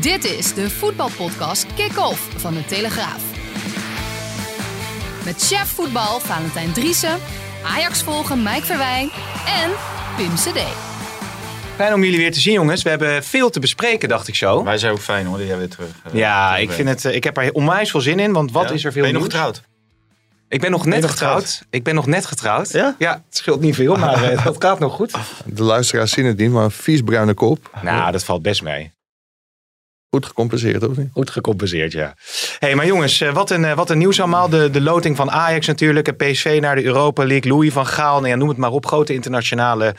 Dit is de voetbalpodcast Kick-Off van de Telegraaf. Met chef voetbal Valentijn Driessen, Ajax volgen Mike Verwijn en Pim CD. Fijn om jullie weer te zien, jongens. We hebben veel te bespreken, dacht ik zo. Wij zijn ook fijn hoor, dat jij weer terug eh, Ja, terug ik, vind het, eh, ik heb er onwijs veel zin in, want wat Ja? is er veel Ben je nog nieuws? getrouwd? Ik ben nog net nog getrouwd. getrouwd? Ik ben nog net getrouwd. Ja? Ja, het scheelt niet veel, maar eh, dat gaat nog goed. De luisteraars zien het niet, maar een vies bruine kop. Nou, dat valt best mee. Goed gecompenseerd, of niet? Goed gecompenseerd, ja. hey, maar jongens, eh, wat een, eh, wat een nieuws allemaal. De, de loting van Ajax natuurlijk. En PSV naar de Europa League. Louis van Gaal, nou ja, noem het maar op. Grote internationale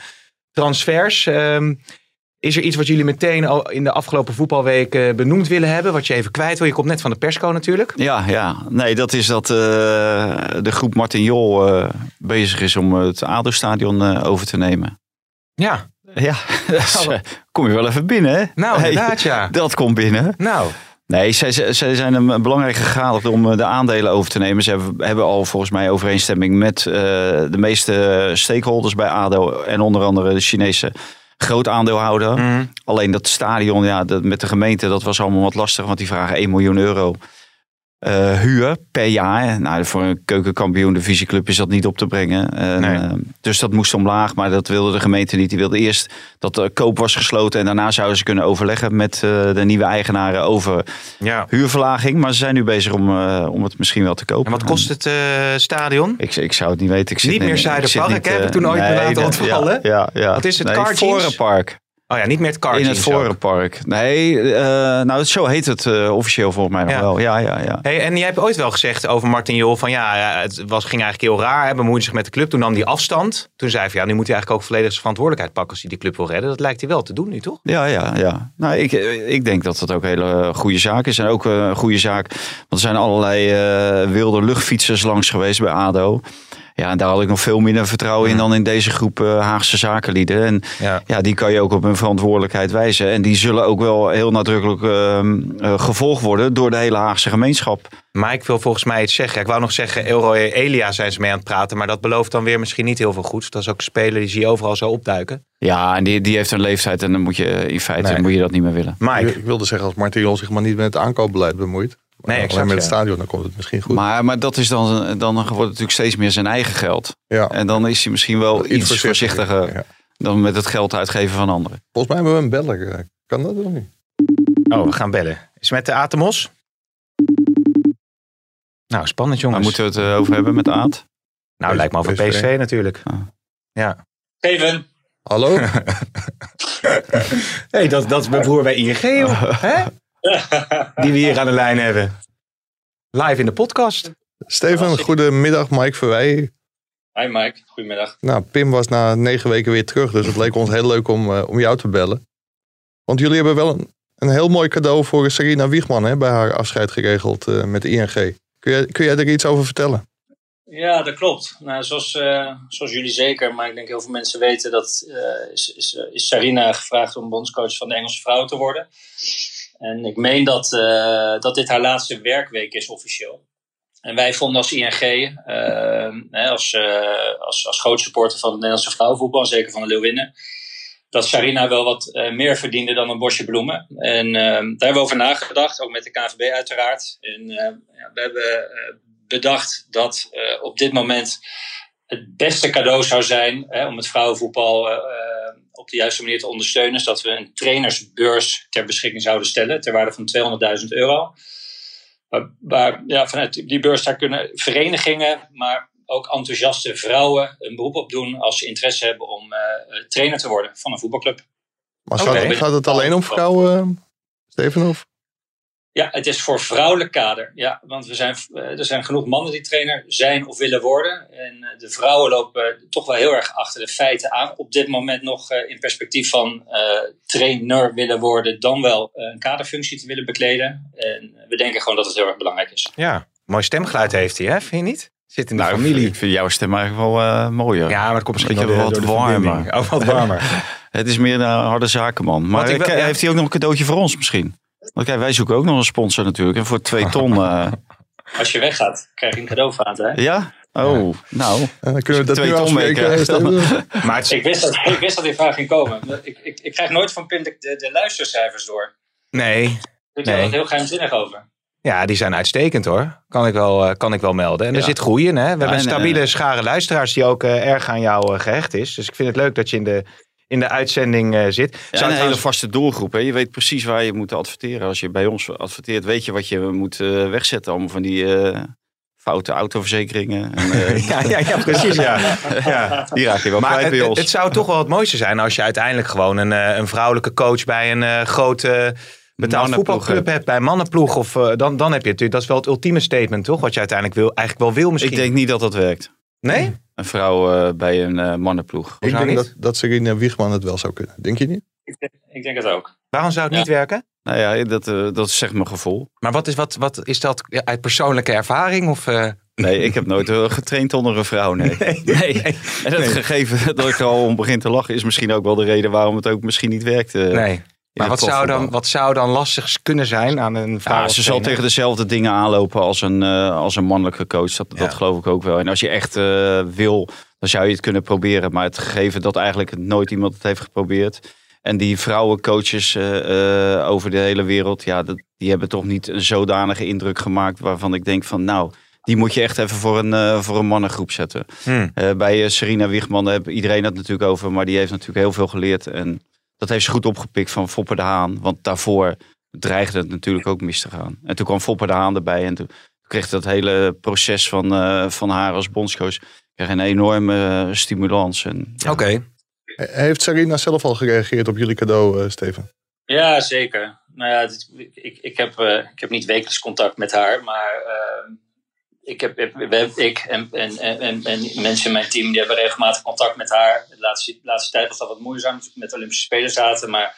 transfers. Ehm, is er iets wat jullie meteen al in de afgelopen voetbalweek eh, benoemd willen hebben? Wat je even kwijt wil? Je komt net van de persco natuurlijk. Ja, ja. Nee, dat is dat eh, de groep Martin Jol eh, bezig is om het ADO-stadion eh, over te nemen. Ja, Ja, dus, eh, kom je wel even binnen hè? nou inderdaad ja. Dat komt binnen. Nou, Nee, zij, zij zij zijn hem belangrijk gegaan om eh, de aandelen over te nemen. Ze hebben, hebben al volgens mij overeenstemming met eh, de meeste stakeholders bij ADO. En onder andere de Chinese groot aandeelhouder. mm, Alleen dat stadion, ja, dat, met de gemeente, dat was allemaal wat lastig. Want die vragen 1 miljoen euro eh, huur per jaar. Nou, voor een keukenkampioen divisieclub is dat niet op te brengen. Nee. eh, dus dat moest omlaag, maar dat wilde de gemeente niet. Die wilde eerst dat de koop was gesloten. En daarna zouden ze kunnen overleggen met eh, de nieuwe eigenaren over ja. huurverlaging. Maar ze zijn nu bezig om, om het misschien wel te kopen. En wat kost het stadion? Ik, ik zou het niet weten. Ik zit Niet meer Zuiderpark, heb ik toen ooit nee, laten ontvallen. Ja, ja, ja. Wat is het, Nee? Forenpark. Oh ja, niet meer het car In het. Forenpark. Nee, eh, nou zo heet het eh, officieel volgens mij nog Ja. wel. Ja, ja, ja. Hey, en jij hebt ooit wel gezegd over Martin Jol van ja, het was, ging eigenlijk heel raar. Hij bemoeide zich met de club. Toen nam hij afstand. Toen zei hij van ja, nu moet hij eigenlijk ook volledig zijn verantwoordelijkheid pakken als hij die club wil redden. Dat lijkt hij wel te doen nu, toch? Ja, ja, ja. Nou, ik, ik denk dat dat ook een hele goede zaak is. En ook eh, een goede zaak, want er zijn allerlei eh, wilde luchtfietsers langs geweest bij ADO. Ja, en daar had ik nog veel minder vertrouwen in dan in deze groep eh, Haagse zakenlieden. En Ja. ja, die kan je ook op hun verantwoordelijkheid wijzen. En die zullen ook wel heel nadrukkelijk ehm, eh, gevolgd worden door de hele Haagse gemeenschap. Maar ik wil volgens mij iets zeggen. Ik wou nog zeggen, Elroy Elia zijn ze mee aan het praten. Maar dat belooft dan weer misschien niet heel veel goeds. Dat is ook een speler die zie je overal zo opduiken. Ja, en die, die heeft een leeftijd en dan moet je in feite Nee. moet je dat niet meer willen. Mike, Ik, ik wilde zeggen, als Martin Jol zich maar niet met het aankoopbeleid bemoeit. Nee, alleen exact, met het ja. stadion, dan komt het misschien goed. Maar, maar dat is dan, dan wordt het natuurlijk steeds meer zijn eigen geld. ja, En dan is hij misschien wel iets, voorzichtiger Ja. dan met het geld uitgeven van anderen. Volgens mij hebben we een beller. eh, Kan dat of niet? oh, we gaan bellen. Is het met de Atemos? Nou, spannend Waar jongens. moeten we het eh, over hebben met Aad? Nou, lijkt me over PSV. PSV natuurlijk. Ah. Ja. Steven, Hallo? hey, dat, dat is mijn broer bij ING, joh. Hè? Die we hier aan de lijn hebben. Live in de podcast. Steven, goedemiddag. Mike Verwij. hi Mike, goedemiddag. Nou, Pim was na negen weken weer terug, dus het leek ons heel leuk om, eh, om jou te bellen. Want jullie hebben wel een, een heel mooi cadeau voor Serena Wiegman hè, bij haar afscheid geregeld eh, met de ING. Kun jij, kun jij er iets over vertellen? Ja, dat klopt. Nou, zoals, eh, zoals jullie zeker, maar ik denk heel veel mensen weten dat eh, is, is, is Sarina gevraagd om bondscoach van de Engelse vrouwen te worden. En ik meen dat, eh, dat dit haar laatste werkweek is officieel. En wij vonden als ING, eh, hè, als, eh, als, als groot supporter van het Nederlandse vrouwenvoetbal, en zeker van de Leeuwinnen, dat Sarina wel wat eh, meer verdiende dan een bosje bloemen. En eh, daar hebben we over nagedacht, ook met de KNVB uiteraard. En eh, ja, we hebben eh, bedacht dat eh, op dit moment het beste cadeau zou zijn hè, om het vrouwenvoetbal eh, eh, op de juiste manier te ondersteunen. Is dat we een trainersbeurs ter beschikking zouden stellen ter waarde van 200.000 euro. Waar, waar, ja, vanuit die beurs daar kunnen verenigingen, maar ook enthousiaste vrouwen een beroep op doen als ze interesse hebben om eh, trainer te worden van een voetbalclub. Maar gaat, gaat het alleen om vrouwen, Steven? Of? Ja, het is voor vrouwelijk kader. Ja, want we zijn, eh, er zijn genoeg mannen die trainer zijn of willen worden. En eh, de vrouwen lopen toch wel heel erg achter de feiten aan. Op dit moment nog eh, in perspectief van uh, trainer willen worden, dan wel een kaderfunctie te willen bekleden. En we denken gewoon dat het heel erg belangrijk is. Ja, mooi stemgeluid heeft hij, hè? vind je niet? Zit in de Nou, familie. Ik vind jouw stem eigenlijk wel eh, mooier. Ja, maar het komt misschien wel wat warmer. Oh, wat warmer. Het is meer een harde zakenman. Maar ik eh, heeft hij ook nog een cadeautje voor ons misschien? Want kijk, wij zoeken ook nog een sponsor natuurlijk. En voor twee ton. eh, Als je weggaat, krijg je een cadeauvaat. Hè? ja? Oh, nou. En dan kunnen we dat Twee nu ton afspreken. maar Ik, wist dat, ik wist dat die vraag ging komen. Ik, ik, ik krijg nooit van Pim de, de, luistercijfers door. nee, Ik ben Nee. er heel geheimzinnig over. ja, die zijn uitstekend hoor. Kan ik wel, eh, kan ik wel melden. En er zit groei in. Hè? We hebben een en, stabiele eh, schare luisteraars die ook eh, erg aan jou eh, gehecht is. Dus ik vind het leuk dat je in de, in de uitzending eh, zit. Ja, Zou een hele vaste doelgroep. Hè? Je weet precies waar je moet adverteren. Als je bij ons adverteert, weet je wat je moet eh, wegzetten. Allemaal van die eh, foute autoverzekeringen. En, ja, ja, ja, precies. Ja. Ja. Die raak je wel Maar het, bij ons. het zou toch wel het mooiste zijn als je uiteindelijk gewoon een, een vrouwelijke coach bij een eh, grote betaald Mannenploeg voetbalclub hebt. bij mannenploeg. Of, dan, dan heb je natuurlijk, dat is wel het ultieme statement toch? Wat je uiteindelijk wil, eigenlijk wel wil misschien. Ik denk niet dat dat werkt. Nee? Een vrouw eh, bij een eh, mannenploeg. Ik denk niet? dat, dat Serena Wiegman het wel zou kunnen. Denk je niet? Ik denk, ik denk het ook. Waarom zou het Ja. niet werken? Nou ja, dat, eh, dat is zeg mijn gevoel. Maar wat is, wat, wat is dat ja, uit persoonlijke ervaring? Of, eh, Nee, ik heb nooit getraind onder een vrouw, nee. Nee. En het gegeven dat ik er al om begin te lachen is misschien ook wel de reden waarom het ook misschien niet werkte. nee. Maar wat zou, dan, wat zou dan lastig kunnen zijn aan een vrouw? Ja, ze zal tegen dezelfde dingen aanlopen als een, eh, als een mannelijke coach. Dat, Ja. dat geloof ik ook wel. En als je echt eh, wil, dan zou je het kunnen proberen. Maar het gegeven dat eigenlijk nooit iemand het heeft geprobeerd. En die vrouwencoaches eh, eh, over de hele wereld, ja, dat, die hebben toch niet een zodanige indruk gemaakt waarvan ik denk van nou, die moet je echt even voor een, voor een mannengroep zetten. Hmm. Eh, bij Serena Wiegman heeft iedereen het natuurlijk over, maar die heeft natuurlijk heel veel geleerd. En dat heeft ze goed opgepikt van Foppe de Haan. Want daarvoor dreigde het natuurlijk ook mis te gaan. En toen kwam Foppe de Haan erbij en toen kreeg dat hele proces van, eh, van haar als bondscoach kreeg een enorme eh, stimulans. En, ja, Oké. Heeft Serena zelf al gereageerd op jullie cadeau, eh, Steven? Ja, zeker. Nou ja, dit- ik, ik, heb, eh, ik heb niet wekelijks contact met haar, maar eh, ik, heb, ik, en, en, en, en, en mensen in mijn team die hebben regelmatig contact met haar. De laatste, de laatste tijd was dat wat moeizaam toen we met de Olympische Spelen zaten, maar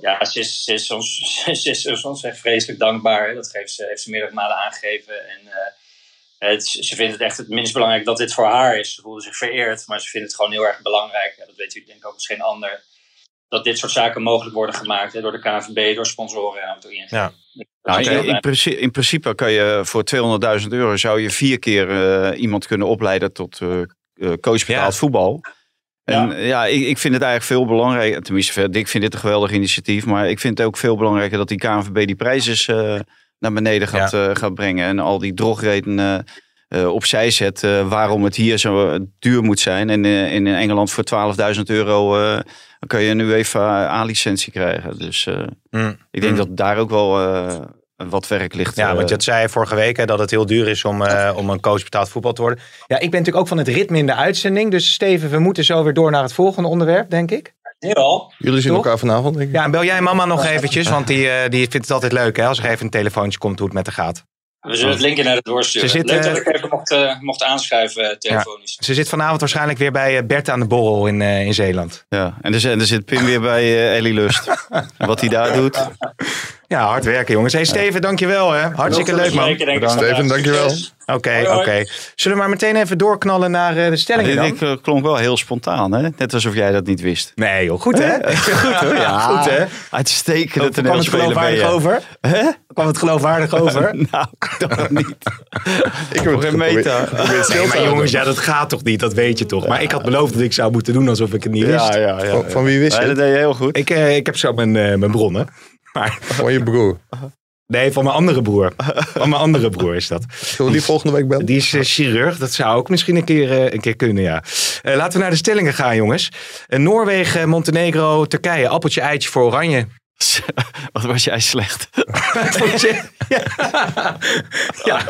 ja, ze is, ze is, ons, ze is ons echt vreselijk dankbaar. Dat heeft ze, heeft ze meerdere malen aangegeven. En, eh, het, ze vindt het echt het minst belangrijk dat dit voor haar is. Ze voelde zich vereerd, maar ze vindt het gewoon heel erg belangrijk. Ja, dat weet u denk ik ook als geen ander. Dat dit soort zaken mogelijk worden gemaakt hè, door de KNVB, door sponsoren en ook door ING. Ja. Nou, in, principe, in principe kan je voor 200.000 euro zou je vier keer eh, iemand kunnen opleiden tot eh, coach betaald Ja. voetbal. En Ja. ja, ik, ik vind het eigenlijk veel belangrijker. Tenminste, ik vind dit een geweldig initiatief. Maar ik vind het ook veel belangrijker dat die KNVB die prijzen naar beneden gaat, gaat brengen. En al die drogredenen eh, opzij zet eh, waarom het hier zo duur moet zijn. En eh, in Engeland voor 12.000 euro eh, dan kan je een UEFA A-licentie krijgen. Dus eh, Hmm. ik denk Hmm. dat daar ook wel eh, wat werk ligt. Ja, want dat zei je vorige week hè, dat het heel duur is om, eh, om een coach betaald voetbal te worden. Ja, ik ben natuurlijk ook van het ritme in de uitzending. Dus Steven, we moeten zo weer door naar het volgende onderwerp, denk ik. Jawel. Jullie zien Toch? elkaar vanavond, denk ik. Ja, en bel jij mama nog eventjes, want die, eh, die vindt het altijd leuk hè, als er even een telefoontje komt hoe het met haar gaat. We zullen het linkje naar het doorsturen. Ze zit, Leuk dat ik even mocht, eh, mocht aanschuiven eh, telefonisch. Ze zit vanavond waarschijnlijk weer bij eh, Bert aan de borrel in, eh, in Zeeland. Ja, en er, zit- en er zit Pim weer bij eh, Ellie Lust. wat hij daar doet. Ja, hard werken jongens. Hey Steven, dankjewel hè. Hartstikke leuk man. Ik, Steven, dankjewel. Oké, oké. Zullen we maar meteen even doorknallen naar eh, de stellingen Dit, dan? dit eh, klonk wel heel spontaan, hè? Net alsof jij dat niet wist. Nee joh, goed hè? goed hoor. Ja, goed hè? Uitstekende kwam het toneelspeler ben geloofwaardig je. over? Hè? Kwam het geloofwaardig over? nou, toch niet. Ik heb het Geen stil Nee, te maar jongens, ja, dat gaat toch niet? Dat weet je toch? Maar ik had beloofd dat ik zou moeten doen alsof ik het niet wist. Ja, ja, ja. Van, van wie wist je dat deed je heel goed. Ik, eh, ik heb zo mijn, eh, mijn bronnen. Maar Van je broer. nee, van mijn andere broer. Van mijn andere broer is dat. Zullen we die volgende week bellen? Die is eh, chirurg. Dat zou ook misschien een keer, eh, een keer kunnen, ja. Eh, laten we naar de stellingen gaan, jongens. Noorwegen, Montenegro, Turkije. Appeltje, eitje voor Oranje. Wat was jij slecht. ja. ja.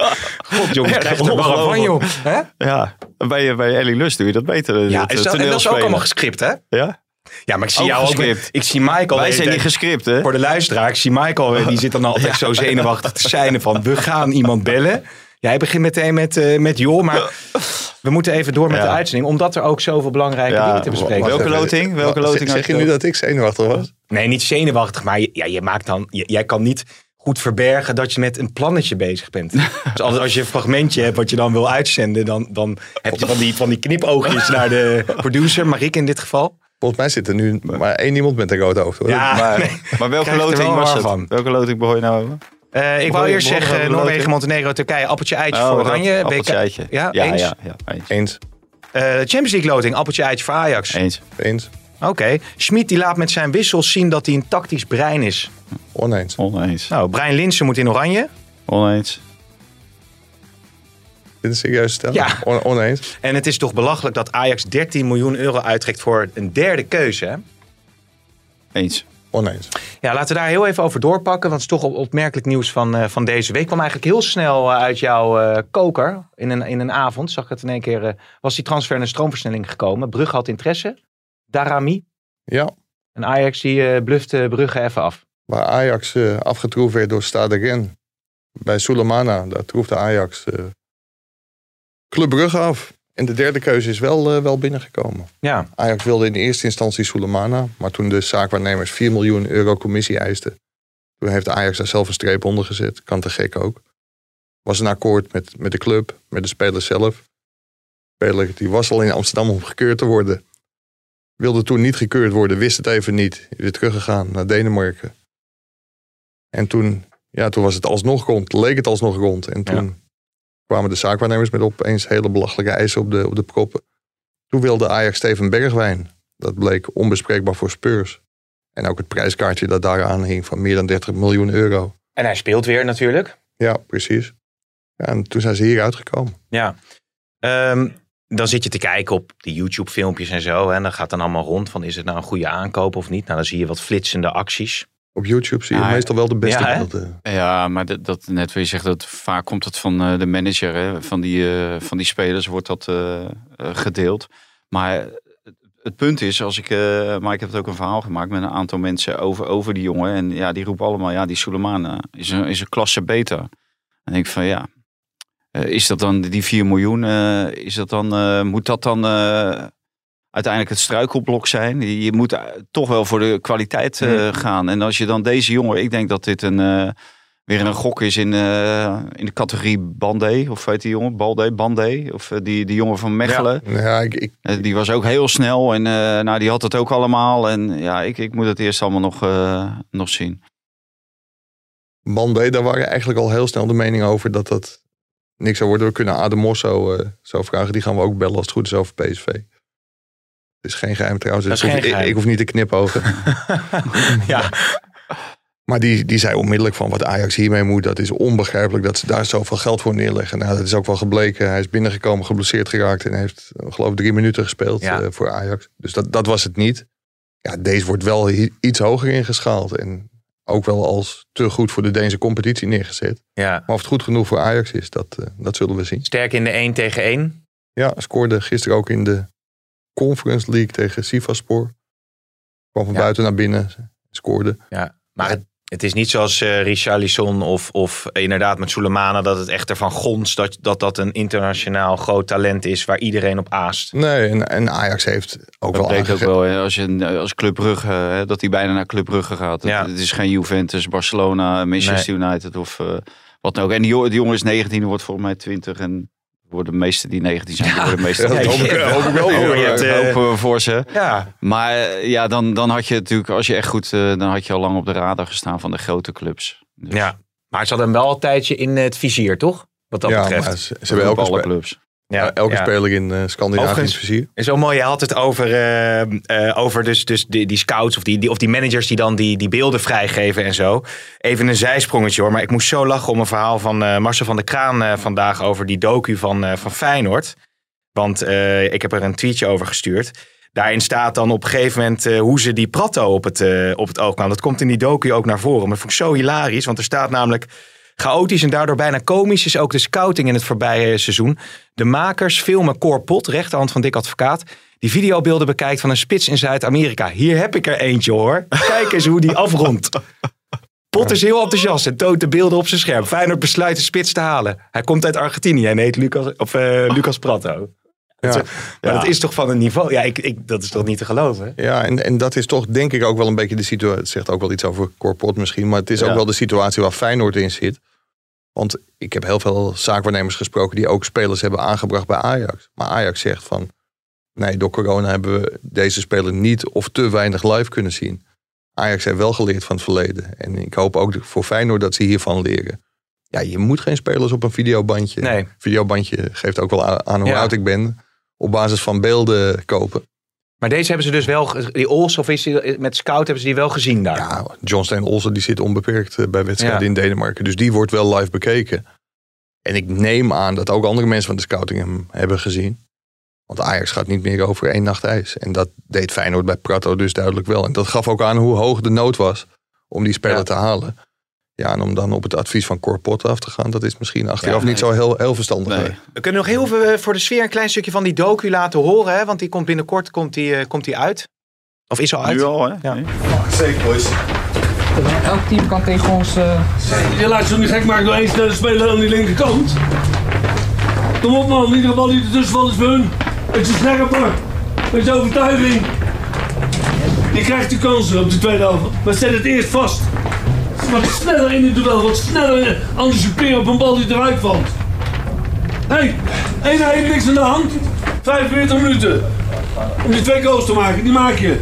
God, jongens, krijg je er wel van, joh. Hè? Ja, bij, bij Ellie Lust doe je dat beter. Ja, dat, is dat, en dat is ook allemaal gescript, hè? Ja? Ja, maar ik zie Ook jou ook. Ik zie Michael. Wij zijn niet gescript, hè? Voor de luisteraar, ik zie Michael, die zit dan altijd zo zenuwachtig te zijn van we gaan iemand bellen. Jij begint meteen met, eh met joh, maar we moeten even door met Ja. de uitzending, omdat er ook zoveel belangrijke Ja, dingen te bespreken Wacht Welke loting? Welke loting Zeg je nu dat ik zenuwachtig was? Nee, niet zenuwachtig, maar je, ja, je maakt dan, je- jij kan niet goed verbergen dat je met een plannetje bezig bent. dus als, als je een fragmentje hebt wat je dan wil uitzenden, dan, dan heb je van die, van die knipoogjes naar de producer, Marieke in dit geval. Volgens mij zit er nu maar één iemand met een rood hoofd. Hoor. Ja, Maar, nee. maar welke Krijg loting wel was het? van. Welke loting begon je nou over? Eh, ik wou eerst zeggen Noorwegen? Montenegro, Turkije, appeltje, eitje Oh, voor Oranje. appeltje, eitje. Ja, ja, eens. ja, ja, eens. Eens. Eh, Champions League loting, appeltje, eitje voor Ajax. Eens. Eens. Oké. Schmid die laat met zijn wissels zien dat hij een tactisch brein is. Oneens. Oneens. Nou, Brian Linsen moet in oranje. Oneens. Dit is serieus stellen? Ja. On- oneens. En het is toch belachelijk dat Ajax 13 miljoen euro uittrekt voor een derde keuze. Hè? Eens. Oneens. Ja, laten we daar heel even over doorpakken. Want het is toch op- opmerkelijk nieuws van, eh, van deze week. Kwam eigenlijk heel snel eh, uit jouw eh, koker. In een, in een avond zag ik het in één keer. eh, was die transfer in een stroomversnelling gekomen. Brugge had interesse. Darami. Ja. En Ajax die eh blufte Brugge even af. Waar Ajax eh, afgetroefd werd door Stade Ren. Bij Sulemana, daar troefde Ajax eh Club Brugge af. En de derde keuze is wel, eh, wel binnengekomen. Ja, Ajax wilde in de eerste instantie Sulemana. Maar toen de zaakwaarnemers 4 miljoen euro commissie eisten. Toen heeft Ajax daar zelf een streep onder gezet. Kan te gek ook. Was een akkoord met, met de club, met de speler zelf. De speler die was al in Amsterdam om gekeurd te worden. Wilde toen niet gekeurd worden, wist het even niet. Is weer teruggegaan naar Denemarken. En toen, ja, toen was het alsnog rond, leek het alsnog rond. En toen kwamen de zaakwaarnemers met opeens hele belachelijke eisen op de, op de proppen. Toen wilde Ajax Steven Bergwijn. Dat bleek onbespreekbaar voor Spurs. En ook het prijskaartje dat daaraan hing van meer dan 30 miljoen euro. en hij speelt weer natuurlijk. Ja, precies. Ja, en toen zijn ze hier uitgekomen. Ja. Ehm, dan zit je te kijken op die YouTube-filmpjes en zo. En dan gaat dan allemaal rond van is het nou een goede aankoop of niet. Nou, dan zie je wat flitsende acties. Op YouTube zie je Ja, meestal wel de beste ja, beelden. Ja, maar dat, dat net wat je zegt, dat vaak komt het van eh, de manager hè, van, die, eh, van die spelers, wordt dat eh, gedeeld. Maar het, punt is, als ik, maar ik heb het ook een verhaal gemaakt met een aantal mensen over, over die jongen. En ja, die roepen allemaal, ja, die Sulemana is een, is een klasse beter. En ik denk van ja, is dat dan die 4 miljoen, is dat dan, moet dat dan uiteindelijk het struikelblok zijn? Je moet eh, toch wel voor de kwaliteit eh, gaan. En als je dan deze jongen, ik denk dat dit een, eh, weer een gok is in, in de categorie Bandé. Of weet die jongen, Balde, Bandé. Of die, die jongen van Mechelen. Ja, ik, ik, die was ook heel snel en nou, die had het ook allemaal. En ja, ik, ik moet het eerst allemaal nog, nog zien. Man B, daar waren eigenlijk al heel snel de mening over dat dat niks zou worden. We kunnen Adem Mosso eh, zo vragen. Die gaan we ook bellen als het goed is over PSV. Het is geen geheim trouwens. Ik geheim. Ik, hoef niet te knipogen. ja. Maar die, die zei onmiddellijk van wat Ajax hiermee moet. Dat is onbegrijpelijk dat ze daar zoveel geld voor neerleggen. Nou, dat is ook wel gebleken. Hij is binnengekomen, geblesseerd geraakt. En heeft geloof ik drie minuten gespeeld Ja. eh, voor Ajax. Dus dat, dat was het niet. Ja, deze wordt wel iets hoger ingeschaald. En ook wel als te goed voor de Deense competitie neergezet. ja. Maar of het goed genoeg voor Ajax is, dat, eh, dat zullen we zien. Sterk in de 1 tegen 1. Ja, scoorde gisteren ook in de Conference League tegen Sivaspor. Kwam van Ja. buiten naar binnen, scoorde. Ja. Maar het, het is niet zoals eh Richarlison of, of inderdaad met Sulemana dat het echt ervan gonst dat, dat dat een internationaal groot talent is waar iedereen op aast. Nee, en, en Ajax heeft ook Dat wel bleek ook wel hè, als, je, als Club Brugge, hè, dat hij bijna naar Club Brugge gaat. Het, Ja. het is geen Juventus, Barcelona, Manchester United of eh, wat dan ook. En die, jongen- die jongen is 19, die wordt volgens mij 20 en worden de meeste die 19 zijn, die worden Ja, hoop ik, Ja, hoop voor, je hebt, hopen we voor ze. Ja. Maar eh, ja, dan, dan had je natuurlijk, als je echt goed, eh, dan had je al lang op de radar gestaan van de grote clubs. Dus ja. Maar ze hadden hem wel een tijdje in het vizier, toch? Wat dat ja, betreft. ze, ze hebben elke, alle clubs. Ja, elke ja. speler in eh Scandinavië. En zo mooi, je had het over, eh, eh, over dus, dus die, die scouts of die, die, of die managers die dan die, die beelden vrijgeven en zo. Even een zijsprongetje hoor, maar ik moest zo lachen om een verhaal van eh, Marcel van der Kraan eh, vandaag over die docu van, eh, van Feyenoord. Want eh, ik heb er een tweetje over gestuurd. Daarin staat dan op een gegeven moment eh, hoe ze die Pratto op het, eh, op het oog kwamen. Dat komt in die docu ook naar voren. Maar dat vond ik zo hilarisch, want er staat namelijk... Chaotisch en daardoor bijna komisch is ook de scouting in het voorbije seizoen. De makers filmen Cor Pot, rechterhand van Dick Advocaat. die videobeelden bekijkt van een spits in Zuid-Amerika. Hier heb ik er eentje hoor. Kijk eens hoe die afrondt. Pot is heel enthousiast en toont de beelden op zijn scherm. Feyenoord besluit de spits te halen. Hij komt uit Argentinië en heet Lucas, of, eh, Lucas Prato. Ja. Maar dat is toch van een niveau... Ja, ik, ik, dat is toch niet te geloven? Ja, en, en dat is toch denk ik ook wel een beetje de situatie. Het zegt ook wel iets over Corpot misschien. Maar het is Ja. ook wel de situatie waar Feyenoord in zit. Want ik heb heel veel zaakwaarnemers gesproken die ook spelers hebben aangebracht bij Ajax. Maar Ajax zegt van, nee, door corona hebben we deze speler niet of te weinig live kunnen zien. Ajax heeft wel geleerd van het verleden. En ik hoop ook voor Feyenoord dat ze hiervan leren. Ja, je moet geen spelers op een videobandje. Nee. Videobandje geeft ook wel aan, aan hoe Ja. oud ik ben. Op basis van beelden kopen. Maar deze hebben ze dus wel... Die Ols, of is die, met Scout hebben ze die wel gezien daar? Ja, John Steen Olsen die zit onbeperkt eh, bij wedstrijden Ja. in Denemarken. Dus die wordt wel live bekeken. En ik neem aan dat ook andere mensen van de scouting hem hebben gezien. Want Ajax gaat niet meer over één nacht ijs. En dat deed Feyenoord bij Prato dus duidelijk wel. En dat gaf ook aan hoe hoog de nood was om die speler Ja. te halen. Ja, en om dan op het advies van Corpot af te gaan, dat is misschien achteraf Ja, niet zo heel, heel verstandig. Nee. We kunnen nog heel veel eh, voor de sfeer een klein stukje van die docu laten horen. Hè? Want die komt binnenkort komt die, eh, komt die uit. Of is al uit? Nu al, hè? Ja. Zeker, boys. Elk team kan tegen ons. eh, Je laat je niet gek maken door één snelle speler aan die linkerkant. Kom op man, iedere bal die ertussen valt is voor hun. Beetje scherper, beetje overtuiging. Je krijgt de kansen op de tweede helft, maar zet het eerst vast. Wat sneller in het duel, wat sneller in- anticiperen op een bal die eruit valt. Hé, hey, 1-1, niks aan de hand. 45 minuten. Om die twee goals te maken, die maak je.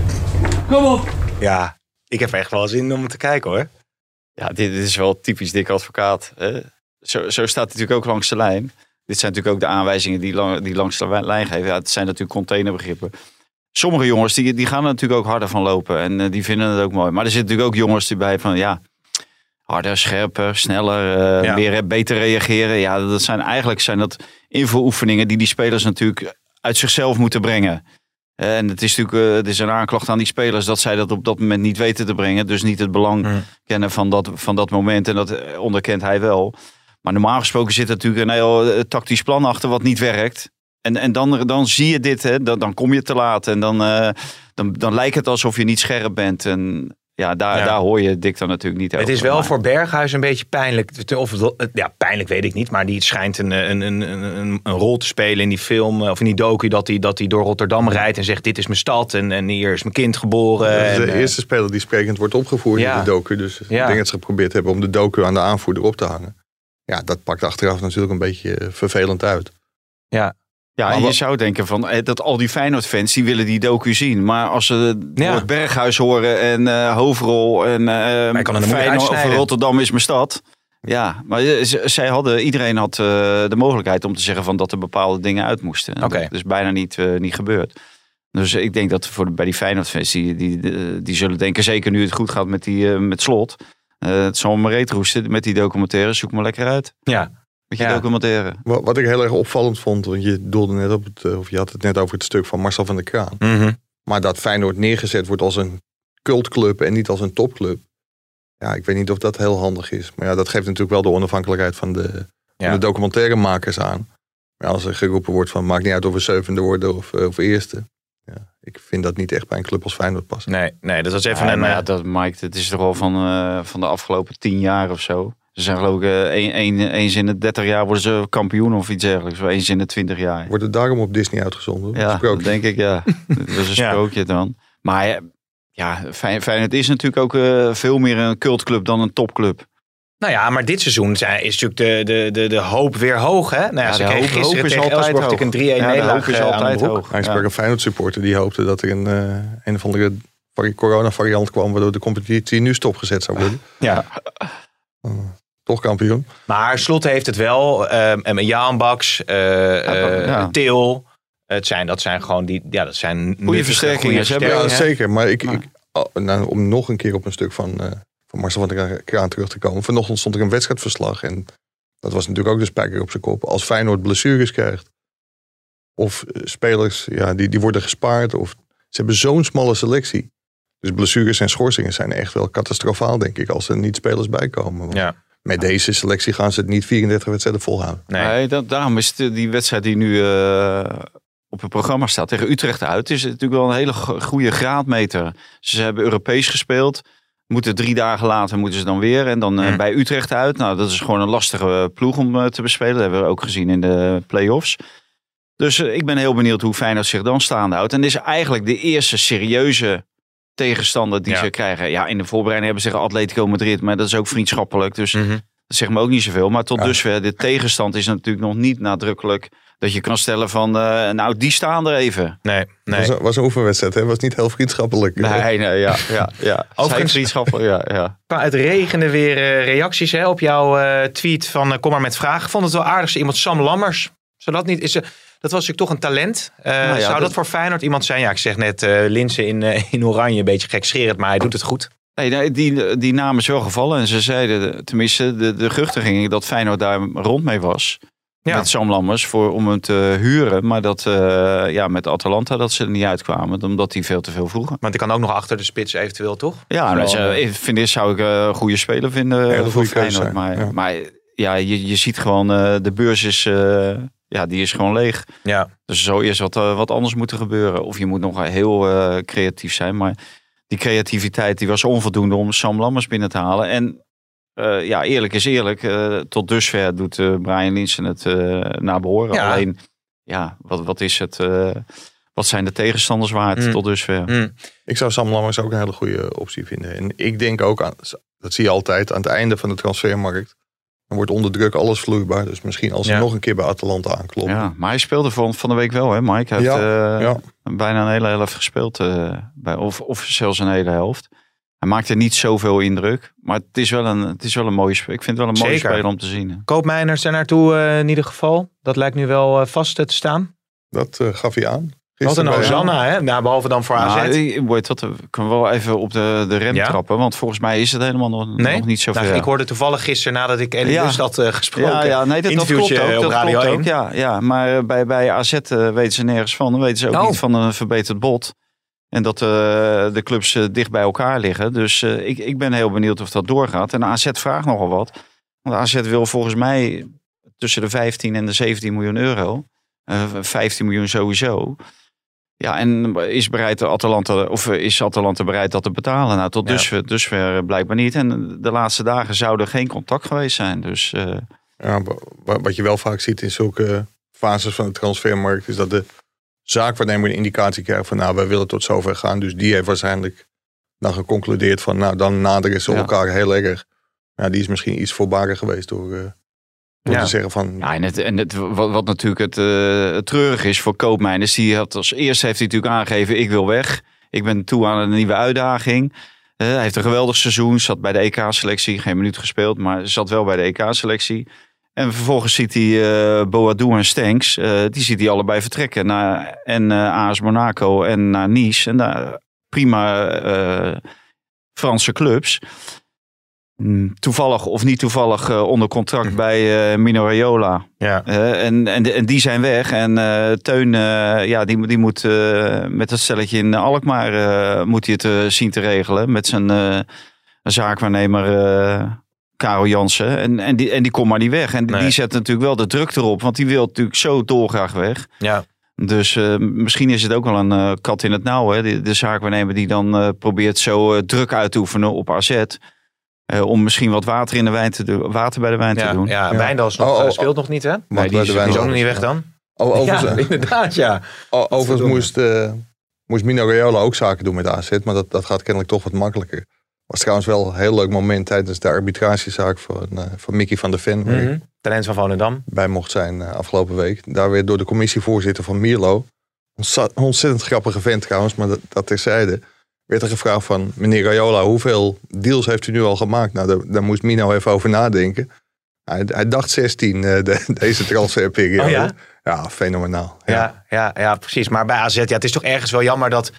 Kom op. Ja, ik heb echt wel zin om te kijken hoor. Ja, dit, dit is wel typisch dik advocaat. Hè? Zo, zo staat hij natuurlijk ook langs de lijn. Dit zijn natuurlijk ook de aanwijzingen die, lang, die langs de lijn geven. Ja, het zijn natuurlijk containerbegrippen. Sommige jongens die, die gaan er natuurlijk ook harder van lopen. En eh, die vinden het ook mooi. Maar er zitten natuurlijk ook jongens die bij van ja, harder, scherper, sneller, eh, Ja. meer, beter reageren. Ja, dat zijn eigenlijk zijn dat invuloefeningen die die spelers natuurlijk uit zichzelf moeten brengen. Eh, En het is natuurlijk eh, het is een aanklacht aan die spelers dat zij dat op dat moment niet weten te brengen. Dus niet het belang Hmm. kennen van dat, van dat moment. En dat eh, onderkent hij wel. Maar normaal gesproken zit er natuurlijk een heel eh, tactisch plan achter wat niet werkt. En, en dan, dan zie je dit, hè, dan, dan kom je te laat. En dan, eh, dan, dan lijkt het alsof je niet scherp bent. En ja, daar, Ja. daar hoor je Dick dan natuurlijk niet over. Het is wel Maar- voor Berghuis een beetje pijnlijk. Of, ja, pijnlijk weet ik niet. Maar die schijnt een, een, een, een, een rol te spelen in die film. eh, Of in die docu. Dat hij, dat hij door Rotterdam rijdt en zegt dit is mijn stad. En, en hier is mijn kind geboren. Dat is en, de eh, eerste speler die sprekend wordt opgevoerd Ja. in de docu. Dus ik denk dat ze geprobeerd hebben om de docu aan de aanvoerder op te hangen. Ja, dat pakt achteraf natuurlijk een beetje eh, vervelend uit. Ja, Maar en je wat- zou denken van eh, dat al die Feyenoord-fans die willen die docu zien. Maar als ze het Ja. woord Berghuis horen en eh Hoofdrol en eh kan Feyenoord of. Rotterdam is mijn stad. Ja, maar zij hadden, iedereen had de mogelijkheid om te zeggen van dat er bepaalde dingen uit moesten. En. Dat is bijna niet, niet gebeurd. Dus ik denk dat voor bij die Feyenoord-fans, die, die, die, zullen denken, zeker nu het goed gaat met, die, met slot. het zal me reet roesten met die documentaire. Zoek me lekker uit. ja. Met je Ja. documentaire. Wat, wat ik heel erg opvallend vond, want je doelde net op het, eh, of je had het net over het stuk van Marcel van der Kraan. Mhm. Maar dat Feyenoord neergezet wordt als een cultclub en niet als een topclub. Ja, ik weet niet of dat heel handig is. Maar ja, dat geeft natuurlijk wel de onafhankelijkheid van de, Ja. van de documentairemakers aan. Maar als er geroepen wordt van maakt niet uit of we zevende worden of, eh, of eerste. Ja, ik vind dat niet echt bij een club als Feyenoord passen. Nee, nee, dat was even Ja, een... maar ja, eh, dat, Mike, het is toch al van, eh, van de afgelopen tien jaar of zo. Ze zijn geloof ik eh, een- een- eens in de 30 jaar worden ze kampioen of iets dergelijks. Of eens in de 20 jaar. Wordt het daarom op Disney uitgezonden? Ja, dat denk ik ja. Dat is een Ja. sprookje dan. Maar ja, ja, Fey- Feyenoord is natuurlijk ook eh, veel meer een cultclub dan een topclub. Nou ja, maar dit seizoen zijn, is natuurlijk de, de, de, de hoop weer hoog. Hè? Nou ja, Ja, ze de kregen hoop- hoop gisteren is tegen hoog. een 3-1 Ja, de nederlaag hoop is eh, altijd hoog. Hij sprak een Feyenoord supporter die hoopte dat er een, eh, een of andere vari- corona-variant kwam... waardoor de competitie nu stopgezet zou worden. Ja. Toch kampioen. Maar Slot heeft het wel. ehm en Jaan Baks, eh eh, ja. Til. Het zijn, dat zijn gewoon die. Ja, dat zijn versterkingen. goede Ze hebben- Ja, versterkingen. zeker. Maar ik, ik, nou, om nog een keer op een stuk van, eh, van Marcel van der Kraan terug te komen. Vanochtend stond er een wedstrijdverslag. En dat was natuurlijk ook de spijker op zijn kop. Als Feyenoord blessures krijgt. Of eh, spelers ja, die, die worden gespaard. Of, ze hebben zo'n smalle selectie. Dus blessures en schorsingen zijn echt wel catastrofaal, denk ik. Als er niet spelers bij komen. Want Ja, Met deze selectie gaan ze het niet 34 wedstrijden volhouden. nee. Nee, dat, daarom is het, die wedstrijd die nu, eh, op het programma staat tegen Utrecht uit, is het natuurlijk wel een hele go- goede graadmeter. Ze hebben Europees gespeeld. Moeten drie dagen later moeten ze dan weer. En dan eh, Mm. bij Utrecht uit. Nou, dat is gewoon een lastige ploeg om eh, te bespelen. Dat hebben we ook gezien in de play-offs. Dus eh, ik ben heel benieuwd hoe Feyenoord zich dan staande houdt. En dit is eigenlijk de eerste serieuze tegenstander die Ja. ze krijgen. Ja, in de voorbereiding hebben ze tegen Atletico Madrid. Maar dat is ook vriendschappelijk. Dus Mhm. dat zegt me ook niet zoveel. Maar tot Ja. dusver, de tegenstand is natuurlijk nog niet nadrukkelijk. Dat je kan stellen van, eh, nou, die staan er even. Nee, nee. was, een, was een oefenwedstrijd, hè? was niet heel vriendschappelijk. Nee, nee, ja, ja, ja. Overigens- Zijn vriendschappen, ja, ja. Qua het regende weer eh, reacties hè, op jouw eh, tweet van kom maar met vragen. Ik vond het wel aardig. Iemand Sam Lammers. Zou dat niet... Is, er- dat was natuurlijk toch een talent. Eh, Nou ja, zou dat, dat- voor Feyenoord iemand zijn? Ja, ik zeg net eh Linsen in, eh, in oranje. Een beetje gekscherend, maar hij doet het goed. Nee, die, die naam is wel gevallen. En ze zeiden, tenminste, de, de geruchten gingen dat Feyenoord daar rond mee was. Ja. Met Sam Lammers voor, om hem te huren. Maar dat eh, ja, met Atalanta dat ze er niet uitkwamen. Omdat die veel te veel vroegen. Want ik kan ook nog achter de spits eventueel, toch? Ja, dus, ik vind dit zou ik eh, een goede speler vinden Hele voor goede Feyenoord. Maar, ja. maar ja, je, je ziet gewoon, eh, de beurs is, eh, ja, die is gewoon leeg. Ja. Dus zou eerst wat, eh, wat anders moeten gebeuren. Of je moet nog heel eh, creatief zijn. Maar die creativiteit die was onvoldoende om Sam Lammers binnen te halen. En eh, ja, eerlijk is eerlijk. tot dusver doet Brian Linsen het naar behoren. Ja. Alleen, ja, wat, wat is het... wat zijn de tegenstanders waard Mm. tot dusver? Mm. Ik zou Sam Lammers ook een hele goede optie vinden. En ik denk ook, aan, dat zie je altijd, aan het einde van de transfermarkt. Dan wordt onder druk alles vloeibaar. Dus misschien als ze Ja. nog een keer bij Atalanta aankloppen. Ja, maar hij speelde van, van de week wel, hè, Mike? Hij heeft Ja, eh, ja. bijna een hele helft gespeeld. eh, bij, of, of zelfs een hele helft. Hij maakte niet zoveel indruk. Maar het is wel een, het is wel een mooie speler. Ik vind het wel een mooie Zeker. speler om te zien. Koopmijners zijn naartoe eh, in ieder geval. Dat lijkt nu wel vast te staan. Dat eh, gaf hij aan. Wat een Hosanna, hè? Nou, behalve dan voor AZ. Eh, Boyd, dat kunnen we wel even op de, de rem Ja? trappen. Want volgens mij is het helemaal nog, nee? nog niet zo Nou, ver. ik hoorde toevallig gisteren nadat ik Elie Ja. Had eh, gesproken. ja, ja, nee, dat, dat klopt ook. op Dat Radio klopt 1. ook ja, ja, maar eh, bij, bij AZ eh, weten ze nergens van. Dan weten ze ook Oh. niet van een verbeterd bod. En dat eh, de clubs eh, dicht bij elkaar liggen. Dus eh, ik, ik ben heel benieuwd of dat doorgaat. En AZ vraagt nogal wat. Want AZ wil volgens mij tussen de 15 en de 17 miljoen euro. Eh 15 miljoen sowieso. Ja, en is bereid Atalanta, of is Atalanta bereid dat te betalen? Nou, tot Ja. dusver, dusver blijkbaar niet. En de laatste dagen zou er geen contact geweest zijn. Dus eh, Ja, wa- wa- wat je wel vaak ziet in zulke fases van de transfermarkt is dat de zaakwaarnemer een indicatie krijgt van nou wij willen tot zover gaan. Dus die heeft waarschijnlijk dan geconcludeerd van nou dan naderen ze Ja. elkaar heel erg. Ja, die is misschien iets voorbarig geweest door, eh, Ja. te zeggen van Ja, en, het, en het, wat, wat natuurlijk het, eh, het treurig is voor Koopmijners. Die had als eerste heeft hij natuurlijk aangegeven, ik wil weg. Ik ben toe aan een nieuwe uitdaging. Eh, hij heeft een geweldig seizoen. Zat bij de EK-selectie. Geen minuut gespeeld, maar zat wel bij de EK-selectie. En vervolgens ziet hij eh Boadou en Stenks. eh, die ziet hij allebei vertrekken. Naar, en eh AS Monaco en naar Nice. En daar prima eh, Franse clubs. Mm, Toevallig of niet toevallig eh, onder contract bij eh Mino Raiola. Ja. Eh, en, en, en die zijn weg. En Teun, ja, die, die moet met dat stelletje in Alkmaar moet hij het zien te regelen. Met zijn zaakwaarnemer Karel Jansen. En, en, die, en die komt maar niet weg. En die, Nee. die zet natuurlijk wel de druk erop. Want die wil natuurlijk zo dolgraag weg. Ja. Dus misschien is het ook wel een kat in het nauw. Hè? De, de zaakwaarnemer die dan probeert zo druk uit te oefenen op AZ. Eh, om misschien wat water, in de wijn te doen, water bij de wijn te doen. ja, Ja. Wijndal is nog, Oh, oh, eh, oh. speelt nog niet, hè? wat die is- Die ook nog niet weg dan. O- Overigens, Ja, inderdaad, ja. o- overigens moest, eh, moest Mino Raiola ook zaken doen met AZ, maar dat, dat gaat kennelijk toch wat makkelijker. Was trouwens wel een heel leuk moment tijdens de arbitragezaak van, eh, van Mickey van der Ven. waar ik Mhm. Talent van Volendam. bij mocht zijn eh, afgelopen week. Daar werd door de commissievoorzitter van Mierlo, ontzettend grappige vent trouwens, maar dat, dat terzijde, werd er gevraagd van meneer Raiola, hoeveel deals heeft u nu al gemaakt? Nou, daar, daar moest Mino even over nadenken. Hij, hij dacht 16 eh, de, deze transferperiode. Oh ja? Ja, fenomenaal. Ja. Ja, ja, ja, precies. Maar bij AZ, ja, het is toch ergens wel jammer dat,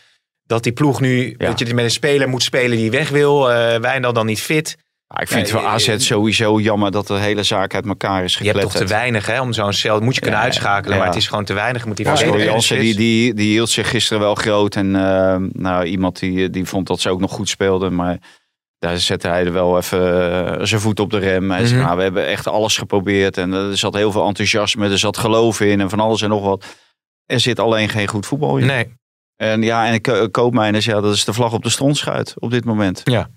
dat die ploeg nu... Ja. Dat je met een speler moet spelen die weg wil. eh Wijndal dan niet fit. Ja, ik vind Nee, het voor AZ eh, sowieso jammer dat de hele zaak uit elkaar is Je hebt toch gekletterd. te weinig hè, om zo'n cel... moet je kunnen Ja, uitschakelen, ja. maar het is gewoon te weinig. Die Ja, Jansen, die, die, die hield zich gisteren wel groot. En eh, nou, iemand die, die vond dat ze ook nog goed speelden. Maar daar zette hij er wel even eh, zijn voet op de rem. Hij zei, Mhm. nou, we hebben echt alles geprobeerd. En er zat heel veel enthousiasme, er zat geloof in en van alles en nog wat. er zit alleen geen goed voetbal in. Nee. En ja, en Ko- Koopmeiners, ja, dat is de vlag op de strontschuit op dit moment. Ja,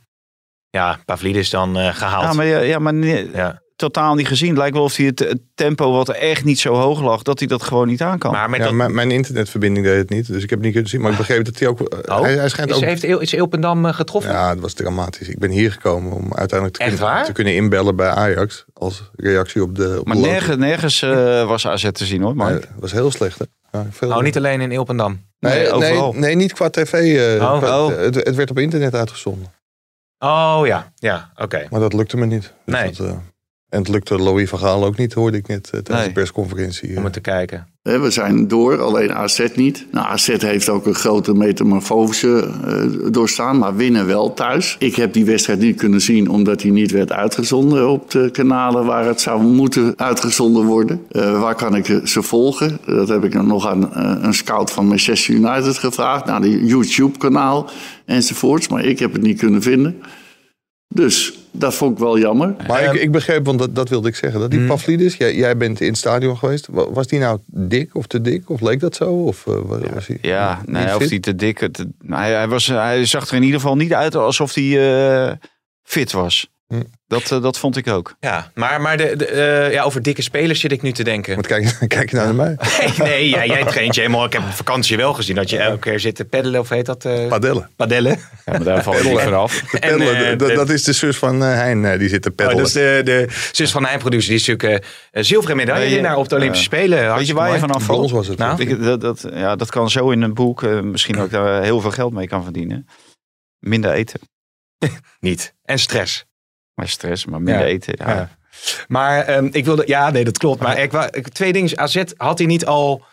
Pavlidis dan eh, gehaald. Ja, maar, ja, ja, maar nee, Ja. totaal niet gezien. Lijkt wel of hij het, het tempo wat er echt niet zo hoog lag, dat hij dat gewoon niet aan kan. Maar met Ja, dat, mijn, mijn internetverbinding deed het niet, dus ik heb het niet kunnen zien. Maar ik begreep dat hij ook... Oh, hij, hij schijnt is, ook... heeft is Eelpendam eh, getroffen? Ja, het was dramatisch. Ik ben hier gekomen om uiteindelijk te, kunnen, waar? te kunnen inbellen bij Ajax. Als reactie op de. Op maar de nergens, nergens eh, was AZ te zien hoor, Mark. het was heel slecht. Hè? Ja, veel Oh, niet alleen in Eelpendam. nee, Nee, nee, overal. nee, niet qua tv. eh, Oh. qua- Oh. Het, het werd op internet uitgezonden. Oh ja, ja, oké. Maar dat lukte me niet. Dus Nee. dat, eh, en het lukte Louis van Gaal ook niet, hoorde ik net eh, tijdens Nee. de persconferentie. Om het te kijken. We zijn door, alleen AZ niet. Nou, AZ heeft ook een grote metamorfose eh, doorstaan, maar winnen wel thuis. Ik heb die wedstrijd niet kunnen zien omdat hij niet werd uitgezonden op de kanalen waar het zou moeten uitgezonden worden. Eh, waar kan ik ze volgen? Dat heb ik nog aan eh, een scout van Manchester United gevraagd, naar die YouTube-kanaal enzovoorts. Maar ik heb het niet kunnen vinden. Dus dat vond ik wel jammer. Maar ik, ik begreep, want dat, dat wilde ik zeggen, dat die Hmm. Pavlidis, jij, jij bent in het stadion geweest. Wa- Was die nou dik of te dik? Of leek dat zo? Of eh, wa- was hij Ja, nee, of hij te dik. te- hij, hij, was, hij zag er in ieder geval niet uit alsof hij eh, fit was. Hm. Dat, eh, dat vond ik ook. Ja, maar, maar de, de, eh, ja, over dikke spelers zit ik nu te denken. Want kijk, kijk je nou naar mij? Nee, nee ja, jij traint je helemaal. Ik heb op vakantie wel gezien dat je elke keer zit te peddelen. Of heet dat? eh Padellen. padellen. Ja, maar daar val je niet vanaf. De En, peddelen, eh, dat- is de zus van eh, Hein, eh, die zit te Oh, peddelen. dat is de, de zus van mijn producer. Die is natuurlijk eh, zilveren medaillewinnaar op de Olympische Spelen. Weet je waar je vanaf valt? Brons was het. Nou? Ik- dat, dat, ja, dat kan zo in een boek eh, misschien ook daar heel veel geld mee kan verdienen. Minder eten. Niet. En stress. Maar stress, maar minder Ja. eten. Ja. Maar ehm, ik wilde... Ja, nee, dat klopt. Maar ik, twee dingen. AZ had hij niet al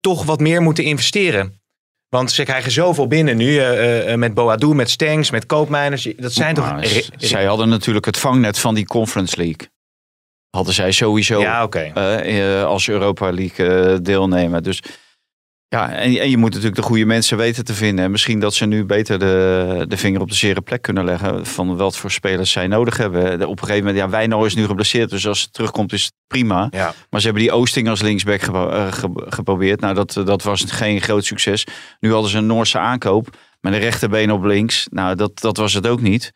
toch wat meer moeten investeren? Want ze krijgen zoveel binnen nu. eh, met Boadu, met Stengs, met Koopmijners. Dat zijn toch... Zij hadden natuurlijk het vangnet van die Conference League. Hadden zij sowieso Ja, als Europa League deelnemen. Dus ja, en, en je moet natuurlijk de goede mensen weten te vinden. En misschien dat ze nu beter de, de vinger op de zere plek kunnen leggen. Van wat voor spelers zij nodig hebben. Op een gegeven moment, ja, Wijnal is nu geblesseerd. Dus als het terugkomt is het prima. Ja. Maar ze hebben die Oosting als linksback eh, ge- geprobeerd. Nou, dat, dat was geen groot succes. Nu hadden ze een Noorse aankoop. Met een rechterbeen op links. Nou, dat, dat was het ook niet.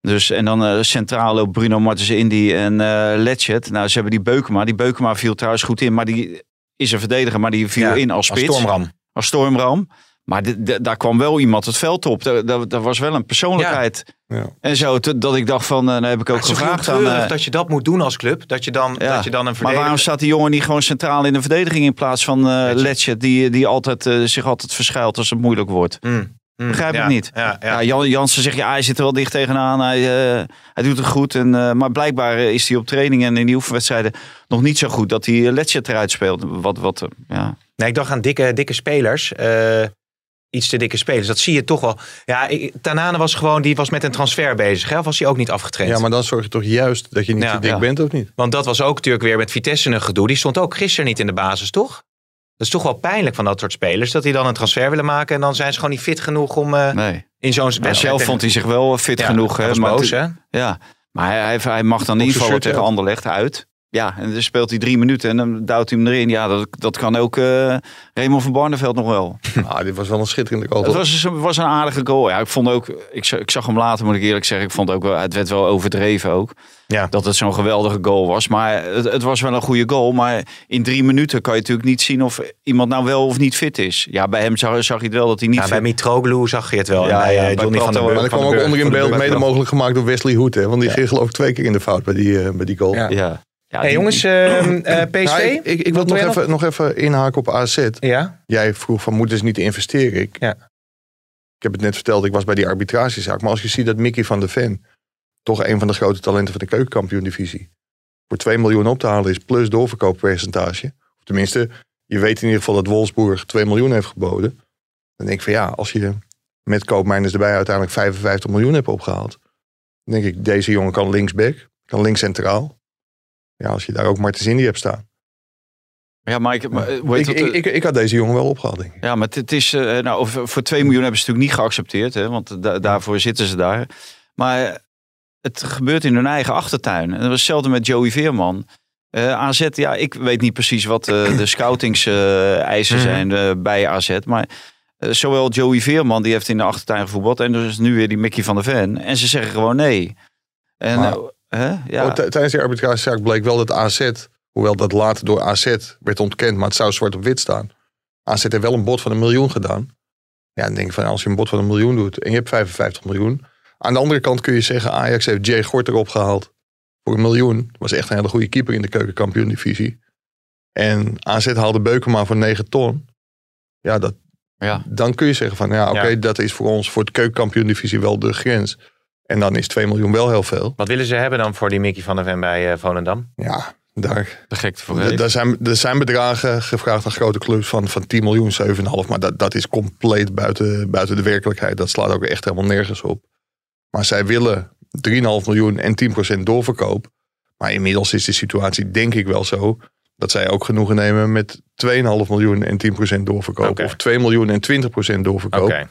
Dus, en dan eh, centraal loopt Bruno Martens Indy en eh Letchet. Nou, ze hebben die Beukema. Die Beukema viel trouwens goed in. Maar die is een verdediger. Maar die viel Ja, in als Als spits. stormram. Als stormram. Maar de- de- daar kwam wel iemand het veld op. Daar, daar, daar was wel een persoonlijkheid. Ja. En zo, te- dat ik dacht van, uh, heb ik ook Het gevraagd aan... eh, dat je dat moet doen als club. Dat je dan, ja. dat je dan een maar verdediger... waarom staat die jongen niet gewoon centraal in de verdediging in plaats van eh Letchet. Letchet, die, die altijd, eh, zich altijd verschuilt als het moeilijk wordt? Mm, mm, Begrijp ik niet. Ja, ja. Ja, Jan, Jansen zegt, ja, hij zit er wel dicht tegenaan. Hij, eh, hij doet het goed. En, eh, maar blijkbaar is hij op trainingen en in die oefenwedstrijden nog niet zo goed dat hij Letchet eruit speelt. Wat, wat, eh, ja. Nee, ik dacht aan dikke, dikke spelers. Eh, iets te dikke spelers. Dat zie je toch wel. Ja, Tanane was gewoon, die was met een transfer bezig. Hè? Of was hij ook niet afgetraind? Ja, maar dan zorg je toch juist dat je niet Ja, zo dik ja. bent, of niet? Want dat was ook natuurlijk weer met Vitesse een gedoe. Die stond ook gisteren niet in de basis, toch? Dat is toch wel pijnlijk van dat soort spelers. Dat die dan een transfer willen maken. En dan zijn ze gewoon niet fit genoeg om eh, Nee. in zo'n wedstrijd zelf vond hij zich wel fit Ja, genoeg. Hè? Ja, maar hij, hij, mag dan zijn invallen shirt tegen. Anderlecht uit. Ja, en dan speelt hij drie minuten en dan duwt hij hem erin. Ja, dat, dat kan ook eh Raymond van Barneveld nog wel. Ah, dit was wel een schitterende goal. Het was, het was een aardige goal. Ja, ik vond ook, ik, zag- ik zag hem later, moet ik eerlijk zeggen. Ik vond ook wel, het werd wel overdreven ook. Ja. Dat het zo'n geweldige goal was. Maar het, het was wel een goede goal. Maar in drie minuten kan je natuurlijk niet zien of iemand nou wel of niet fit is. Ja, bij hem zag, zag je het wel dat hij niet Ja, bij Mitroglou zag je het wel. Ja, en bij ja, eh, bij Johnny van der Prato- Burg. Maar dat kwam ook onder in beeld mede mogelijk gemaakt door Wesley Hoed. Hè? Want die ging geloof ik twee keer in de fout bij die, eh, bij die goal. Ja. Ja. Hey, die- jongens, ehm, eh, PSV? Nou, ik, ik, ik wil nog even, nog even inhaken op AZ. Ja? Jij vroeg van moeten ze niet investeren? Ik, Ja. ik heb het net verteld, ik was bij die arbitragezaak. Maar als je ziet dat Mickey van der Ven, toch een van de grote talenten van de keukenkampioen-divisie, voor 2 miljoen op te halen is plus doorverkooppercentage. Of tenminste, je weet in ieder geval dat Wolfsburg 2 miljoen heeft geboden. Dan denk ik van ja, als je met koopmijners erbij uiteindelijk 55 miljoen hebt opgehaald. Dan denk ik, deze jongen kan linksback, kan links centraal. Ja, als je daar ook Martens Indy hebt staan. ja, maar ik, maar, eh, Ik, eh, ik, ik had deze jongen wel opgehaald, denk. Ja, maar het- is, eh, nou, voor 2 miljoen hebben ze natuurlijk niet geaccepteerd, hè, want da- daarvoor zitten ze daar. Maar het gebeurt in hun eigen achtertuin. En dat was hetzelfde met Joey Veerman. AZ, ja, ik weet niet precies wat eh, de scoutingseisen Mhm. zijn bij AZ. Maar zowel Joey Veerman, die heeft in de achtertuin gevoetbald. En dus nu weer die Mickey van der Ven. En ze zeggen gewoon nee. En, Maar- Ja. Oh, tijdens die arbitragezaak bleek wel dat AZ, hoewel dat later door AZ werd ontkend, maar het zou zwart op wit staan. AZ heeft wel een bod van een miljoen gedaan. Ja, dan denk ik van als je een bod van een miljoen doet en je hebt 55 miljoen. Aan de andere kant kun je zeggen, Ajax heeft Jay Gort erop gehaald voor een miljoen. Was echt een hele goede keeper in de keukenkampioen divisie. En AZ haalde Beukema voor 9 ton. Ja, dat, Ja. dan kun je zeggen van ja, oké, Ja. dat is voor ons voor de keukenkampioen divisie wel de grens. En dan is 2 miljoen wel heel veel. Wat willen ze hebben dan voor die Mickey van der Ven bij eh, Volendam? Ja, daar, De gekte voor. Er zijn, er zijn bedragen gevraagd aan grote clubs van, van 10 miljoen, 7,5. Maar dat, dat is compleet buiten, buiten de werkelijkheid. Dat slaat ook echt helemaal nergens op. Maar zij willen 3,5 miljoen en 10% doorverkoop. Maar inmiddels is de situatie denk ik wel zo... dat zij ook genoegen nemen met 2,5 miljoen en 10% doorverkoop. Of 2 miljoen en 20% doorverkoop. Oké.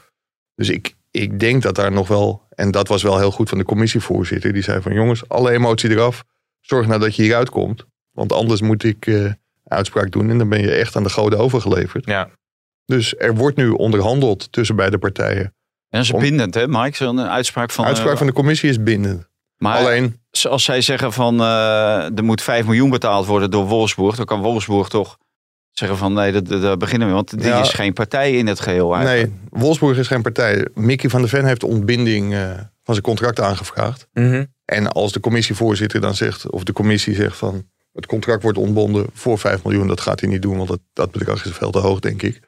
Dus ik, ik denk dat daar nog wel... en dat was wel heel goed van de commissievoorzitter. Die zei van jongens, alle emotie eraf. Zorg nou dat je hieruit komt. Want anders moet ik eh, uitspraak doen. En dan ben je echt aan de goden overgeleverd. Ja. Dus er wordt nu onderhandeld tussen beide partijen. En dat is Om- bindend, hè, Mike? Zo'n uitspraak van... De uitspraak eh, van de commissie is bindend. maar Alleen, als zij zeggen van eh, er moet 5 miljoen betaald worden door Wolfsburg, dan kan Wolfsburg toch zeggen van nee, dat- dat- daar beginnen we. Want die Ja. is geen partij in het geheel eigenlijk. nee, Wolfsburg is geen partij. Mickey van der Ven heeft ontbinding eh, van zijn contract aangevraagd. Mhm. En als de commissievoorzitter dan zegt, of de commissie zegt van het contract wordt ontbonden voor 5 miljoen, dat gaat hij niet doen, want dat, dat bedrag is veel te hoog, denk ik.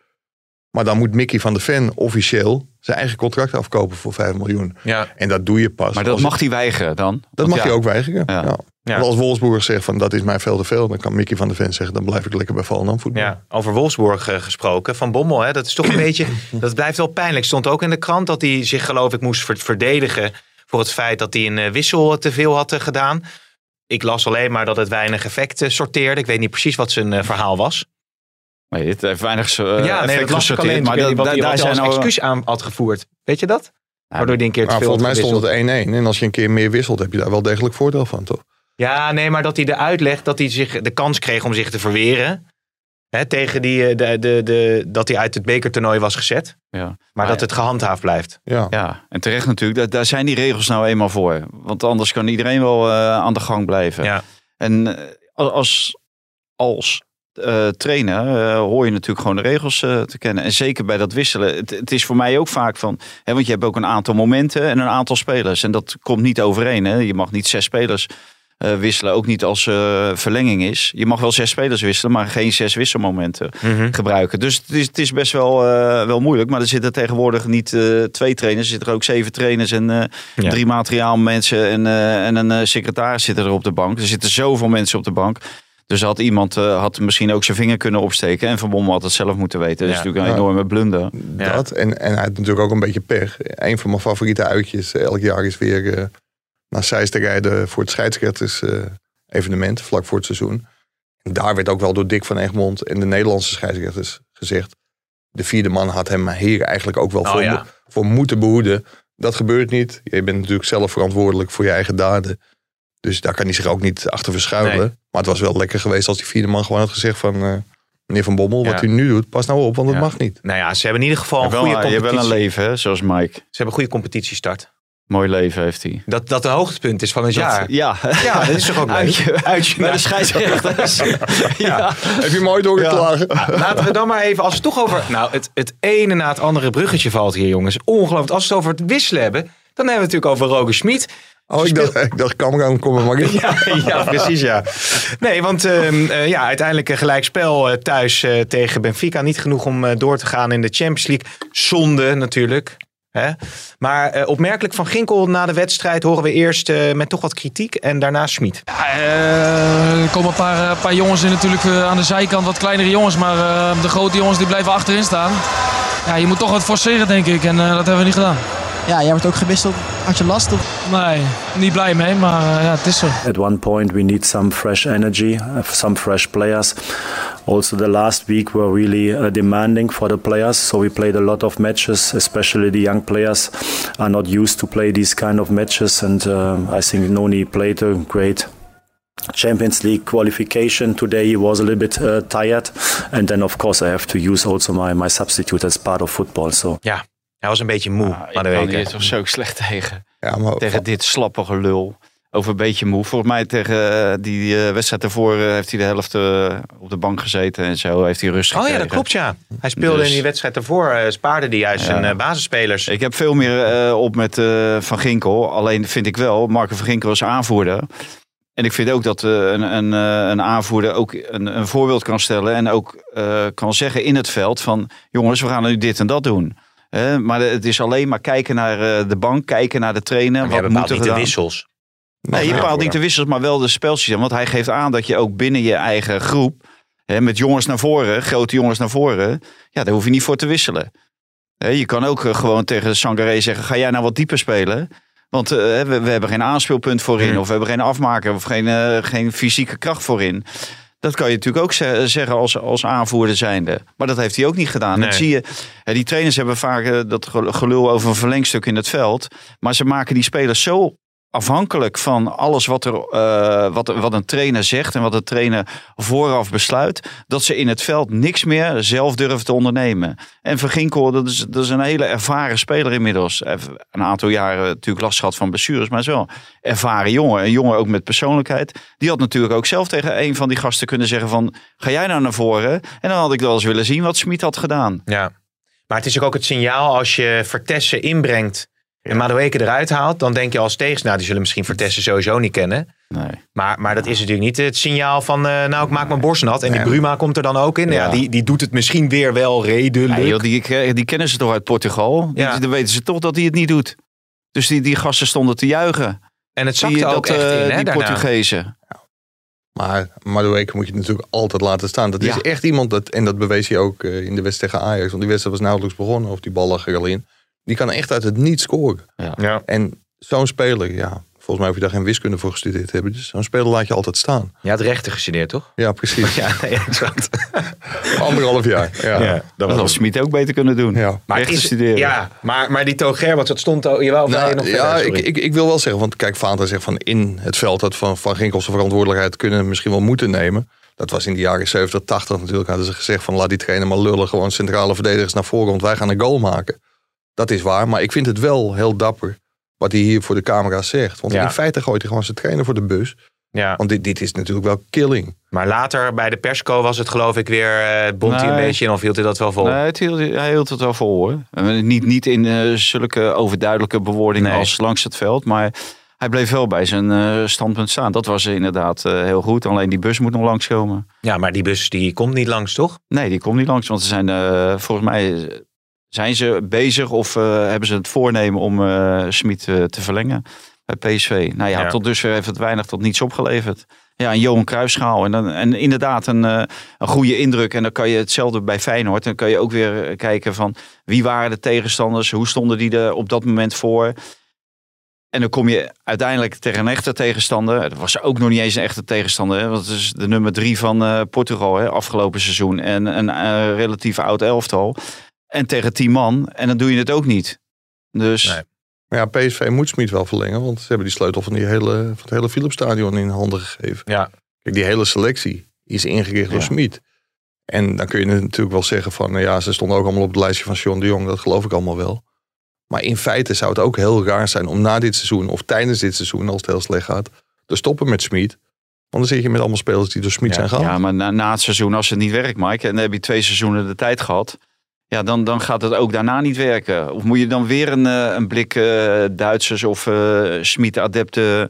Maar dan moet Mickey van der Ven officieel zijn eigen contract afkopen voor 5 miljoen. Ja. En dat doe je pas. Maar dat mag hij weigeren dan? dat Want mag ja, hij ook weigeren. Ja. Ja. Ja. Want als Wolfsburg zegt van dat is mij veel te veel, dan kan Mickey van der Ven zeggen dan blijf ik lekker bij Volendam voetballen. Ja, over Wolfsburg eh, gesproken. Van Bommel, hè, dat is toch een beetje. Dat blijft wel pijnlijk. Stond ook in de krant dat hij zich, geloof ik, moest ver- verdedigen. voor het feit dat hij een eh, wissel te veel had eh, gedaan. Ik las alleen maar dat het weinig effect sorteerde. Ik weet niet precies wat zijn verhaal was. Nee, het heeft weinig uh, ja, nee, dat las ik alleen. Maar dat- wat, daar- hij- daar zijn nou... excuus aan had gevoerd. Weet je dat? Waardoor hij een keer te Maar veel volgens mij stond het 1-1. En als je een keer meer wisselt, heb je daar wel degelijk voordeel van, toch? Ja, nee, maar dat hij de uitleg dat hij zich de kans kreeg om zich te verweren. Hè, tegen die, eh, de, de, de, dat hij uit het bekertoernooi was gezet. Ja. Maar dat het gehandhaafd blijft. Ja. Ja, en terecht natuurlijk. Daar, daar zijn die regels nou eenmaal voor. Want anders kan iedereen wel eh, aan de gang blijven. Ja. En eh, als, als eh, trainer eh, hoor je natuurlijk gewoon de regels eh, te kennen. En zeker bij dat wisselen. Het, het is voor mij ook vaak van... Hè, want je hebt ook een aantal momenten en een aantal spelers. En dat komt niet overeen. Hè. Je mag niet zes spelers eh, wisselen. Ook niet als eh, verlenging is. Je mag wel zes spelers wisselen, maar geen zes wisselmomenten gebruiken. Dus het is, het is best wel, eh, wel moeilijk. Maar er zitten tegenwoordig niet eh, twee trainers. Er zitten er ook zeven trainers en eh, Ja. drie materiaalmensen. En, eh, en een eh, secretaris zitten er op de bank. Er zitten zoveel mensen op de bank. Dus had iemand eh, had misschien ook zijn vinger kunnen opsteken. En Van Bommel had het zelf moeten weten. Dat is Ja. natuurlijk een enorme blunder. Ja. Dat. En, en hij had natuurlijk ook een beetje pech. Een van mijn favoriete uitjes elk jaar is weer eh, naar Zeist te rijden voor het scheidsrechters eh, evenement, vlak voor het seizoen. En daar werd ook wel door Dick van Egmond en de Nederlandse scheidsrechters gezegd. De vierde man had hem hier eigenlijk ook wel Oh, voor, ja. mo- voor moeten behoeden. Dat gebeurt niet. Je bent natuurlijk zelf verantwoordelijk voor je eigen daden. Dus daar kan hij zich ook niet achter verschuilen. Nee. Maar het was wel lekker geweest als die vierde man gewoon had gezegd van... eh, meneer Van Bommel, Ja. wat u nu doet, pas nou op, want het Ja. mag niet. Nou ja, ze hebben in ieder geval een hebt wel, goede je hebt competitie. wel een leven, hè? zoals Mike. Ze hebben een goede competitiestart. Mooi leven heeft hij. Dat dat de hoogtepunt is van het jaar. Ja, Ja, dat is toch ook leuk? Uitje, Uitje bij de scheidsrechters. ja. Heb je mooi doorgeklagen? Laten we dan maar even, als we het toch over... Nou, het, het ene na het andere bruggetje valt hier, jongens. Ongelooflijk. Als we het over het wisselen hebben, dan hebben we het natuurlijk over Roger Schmid. Oh, ik dacht, ik dacht Cameron, kom maar in. Ja, ja, precies, ja. Nee, want ehm, eh, ja, uiteindelijk een gelijkspel eh, thuis eh, tegen Benfica. Niet genoeg om eh, door te gaan in de Champions League. Zonde natuurlijk. Hè? Maar eh, opmerkelijk van Ginkel na de wedstrijd horen we eerst eh, met toch wat kritiek en daarna Schmid. Ja, eh, er komen een paar, paar jongens in natuurlijk aan de zijkant, wat kleinere jongens. Maar de grote jongens die blijven achterin staan. Ja, je moet toch wat forceren denk ik en dat hebben we niet gedaan. Ja, jij wordt ook gewisseld. Had je last? Of? Nee, niet blij mee, maar eh, ja, het is zo. At one point, we need some fresh energy, uh, some fresh players. Also, the last week were really uh, demanding for the players. So we played a lot of matches, especially the young players are not used to play these kind of matches. And uh, I think Noni played a great, Champions League qualification. Today he was a little bit uh, tired, and then of course I have to use also my my substitute as part of football. So Ja, hij was een beetje moe. Ah, maar ik de kan hier toch zo slecht tegen. Ja, maar Tegen dit slappige lul. Over een beetje moe. Volgens mij tegen eh, die eh, wedstrijd ervoor eh, heeft hij de helft op de bank gezeten. En zo heeft hij rust Oh ja, gekregen. dat klopt ja. Hij speelde Dus- in die wedstrijd daarvoor, spaarde die juist Ja. zijn basisspelers. Ik heb veel meer op met eh, Van Ginkel. Alleen vind ik wel, Marco van Ginkel is aanvoerder. En ik vind ook dat eh, een, een, eh, een aanvoerder ook een, een voorbeeld kan stellen. En ook eh, kan zeggen in het veld van... jongens, we gaan nu dit en dat doen. Hè, maar het is alleen maar kijken naar eh, de bank, kijken naar de trainer. Maar wat jij moet bepaalt er niet de wissels. Nee, je bepaalt niet de wissels, maar wel de spelsysteem. Want hij geeft aan dat je ook binnen je eigen groep... Hè, met jongens naar voren, grote jongens naar voren... ja, daar hoef je niet voor te wisselen. Je kan ook eh, gewoon tegen Sangaré zeggen... ga jij nou wat dieper spelen? Want eh, we, we hebben geen aanspeelpunt voorin... Hmm. of we hebben geen afmaker... of geen, geen fysieke kracht voorin. Dat kan je natuurlijk ook ze- zeggen als, als aanvoerder zijnde. Maar dat heeft hij ook niet gedaan. Nee. Dat zie je. Die trainers hebben vaak eh, dat gel- gelul over een verlengstuk in het veld. Maar ze maken die spelers zo afhankelijk van alles wat, er, eh, wat, wat een trainer zegt en wat de trainer vooraf besluit, dat ze in het veld niks meer zelf durven te ondernemen. En Van Ginkel, dat is, dat is een hele ervaren speler inmiddels. Een aantal jaren natuurlijk last gehad van blessures, maar zo ervaren jongen. Een jongen ook met persoonlijkheid. Die had natuurlijk ook zelf tegen een van die gasten kunnen zeggen van, ga jij nou naar voren? En dan had ik wel eens willen zien wat Smit had gedaan. Ja. Maar het is ook het signaal als je Vertessen inbrengt en Madueke eruit haalt, dan denk je als tegenstander, die zullen misschien Vertessen sowieso niet kennen. Nee. Maar, maar dat is natuurlijk niet het signaal van, eh, nou ik maak mijn borst nat. En die Bruma komt er dan ook in. Ja. Ja. die, die doet het misschien weer wel redelijk. Ja, joh, die, die kennen ze toch uit Portugal? Die- Ja. Dan weten ze toch dat hij het niet doet. Dus die, die gasten stonden te juichen. en het zakte Die, ook dat, echt eh, in, hè, die daarna. Portugezen. Maar Madueke moet je natuurlijk altijd laten staan. Dat is Ja. echt iemand, dat, en dat bewees hij ook eh, in de wedstrijd tegen Ajax. Want die wedstrijd was nauwelijks begonnen, of die bal lag er al in. Die kan echt uit het niet scoren. Ja. En zo'n speler, ja, volgens mij hoef je daar geen wiskunde voor gestudeerd te hebben. Dus zo'n speler laat je altijd staan. Je had rechten gestudeerd, toch? Ja, precies. Ja, nee, exact. Anderhalf jaar. Ja. Ja, Dat had Smit ook beter kunnen doen. Ja. Maar, Rechten is, studeren. ja, maar, maar die Toog Gerwats, dat stond ook... Jawel, Nou, nog ja, verder? ik, ik, ik wil wel zeggen, want kijk, Vaanta zegt van in het veld dat van, van Ginkel zijn verantwoordelijkheid kunnen misschien wel moeten nemen. Dat was in de jaren 70, 80 natuurlijk. Hadden ze gezegd van laat die trainer maar lullen. Gewoon centrale verdedigers naar voren, want wij gaan een goal maken. Dat is waar, maar ik vind het wel heel dapper wat hij hier voor de camera zegt. Want Ja. in feite gooit hij gewoon zijn trainer voor de bus. ja. Want dit, dit is natuurlijk wel killing. Maar later bij de persco was het geloof ik weer... eh bond hij een beetje in of hield hij dat wel vol? Nee, het hield, hij hield het wel vol hoor. Eh, Niet, niet in eh, zulke overduidelijke bewoordingen Nee. als langs het veld. Maar hij bleef wel bij zijn eh, standpunt staan. Dat was inderdaad eh, heel goed. Alleen die bus moet nog langskomen. Ja, maar die bus die komt niet langs, toch? Nee, die komt niet langs. Want ze zijn eh, volgens mij zijn ze bezig of eh, hebben ze het voornemen om eh Smit eh, te verlengen bij PSV. Nou ja, Ja. tot dusver heeft het weinig tot niets opgeleverd. Ja, een Johan Cruijffschaal. En, dan, en inderdaad een, een goede indruk. En dan kan je hetzelfde bij Feyenoord. Dan kan je ook weer kijken van wie waren de tegenstanders? Hoe stonden die er op dat moment voor? En dan kom je uiteindelijk tegen een echte tegenstander. Dat was ook nog niet eens een echte tegenstander. Hè? Want het is de nummer drie van Portugal hè? afgelopen seizoen. En een relatief oud elftal. En tegen tien man. En dan doe je het ook niet. Dus Nee. Maar ja, PSV moet Smit wel verlengen. Want ze hebben die sleutel van, die hele, van het hele Philipsstadion in handen gegeven. Ja. Kijk, die hele selectie is ingericht door Ja. Smit. En dan kun je natuurlijk wel zeggen van... nou ja, ze stonden ook allemaal op het lijstje van Sean de Jong. Dat geloof ik allemaal wel. Maar in feite zou het ook heel raar zijn om na dit seizoen... of tijdens dit seizoen, als het heel slecht gaat... te stoppen met Smit. Want dan zit je met allemaal spelers die door Smit Ja, zijn gehaald. ja, maar na, na het seizoen, als het niet werkt, Mike. En dan heb je twee seizoenen de tijd gehad. Ja, dan, dan gaat het ook daarna niet werken. Of moet je dan weer een, eh, een blik eh, Duitsers of eh Smit-adepten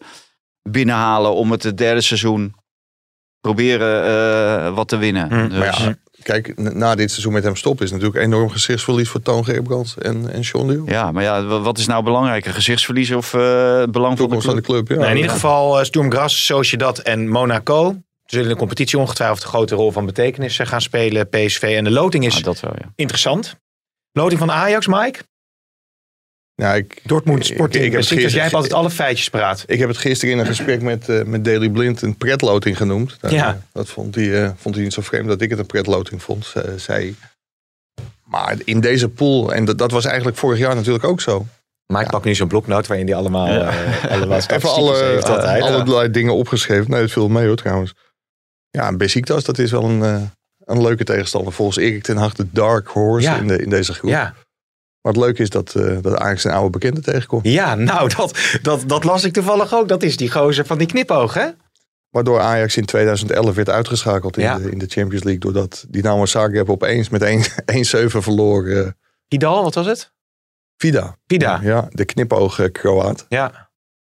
binnenhalen... om het derde seizoen proberen eh, wat te winnen. Hm, Dus, Maar ja, kijk, na dit seizoen met hem stoppen... is natuurlijk enorm gezichtsverlies voor Toon Gerbrands en, en Sean Jong. Ja, maar ja, wa- wat is nou belangrijker? Gezichtsverlies of eh, het belang van de Toekomst van club? de club, ja. Nou, in ieder geval uh, Sturm Graz, Sociedad en Monaco. Zullen in de competitie ongetwijfeld een grote rol van betekenis eh, gaan spelen. PSV en de loting is Ah, dat wel, ja. interessant. Loting van Ajax, Mike. Ja, ik, Dortmund ik- Sporting. ik heb jij hebt altijd alle feitjes paraat. Ik heb het gisteren in een gesprek met, eh met Daily Blind een pretloting genoemd. Nou, Ja. Dat vond hij, eh, vond hij niet zo vreemd dat ik het een pretloting vond, ze- zei. Maar in deze pool, en dat, dat was eigenlijk vorig jaar natuurlijk ook zo. Mike pakt nu zo'n bloknoot waarin hij allemaal, Ja. eh, allemaal Even alle, heeft altijd. allerlei dingen opgeschreven. Nee, het viel mee hoor trouwens. Ja, en Besiktas, dat is wel een, eh, een leuke tegenstander. Volgens Erik ten Hag de dark horse Ja. in, de, in deze groep. Ja. Maar het leuke is dat, eh dat Ajax een oude bekende tegenkomt. Ja, nou, dat, dat, dat las ik toevallig ook. Dat is die gozer van die knipoog, hè? Waardoor Ajax in 2011 werd uitgeschakeld in, Ja. de, in de Champions League. Doordat Dynamo Zagreb opeens met 1 1-7 verloor. eh, Idal, wat was het? Vida. Vida. Ja, de knipoog eh, Kroaat. Ja.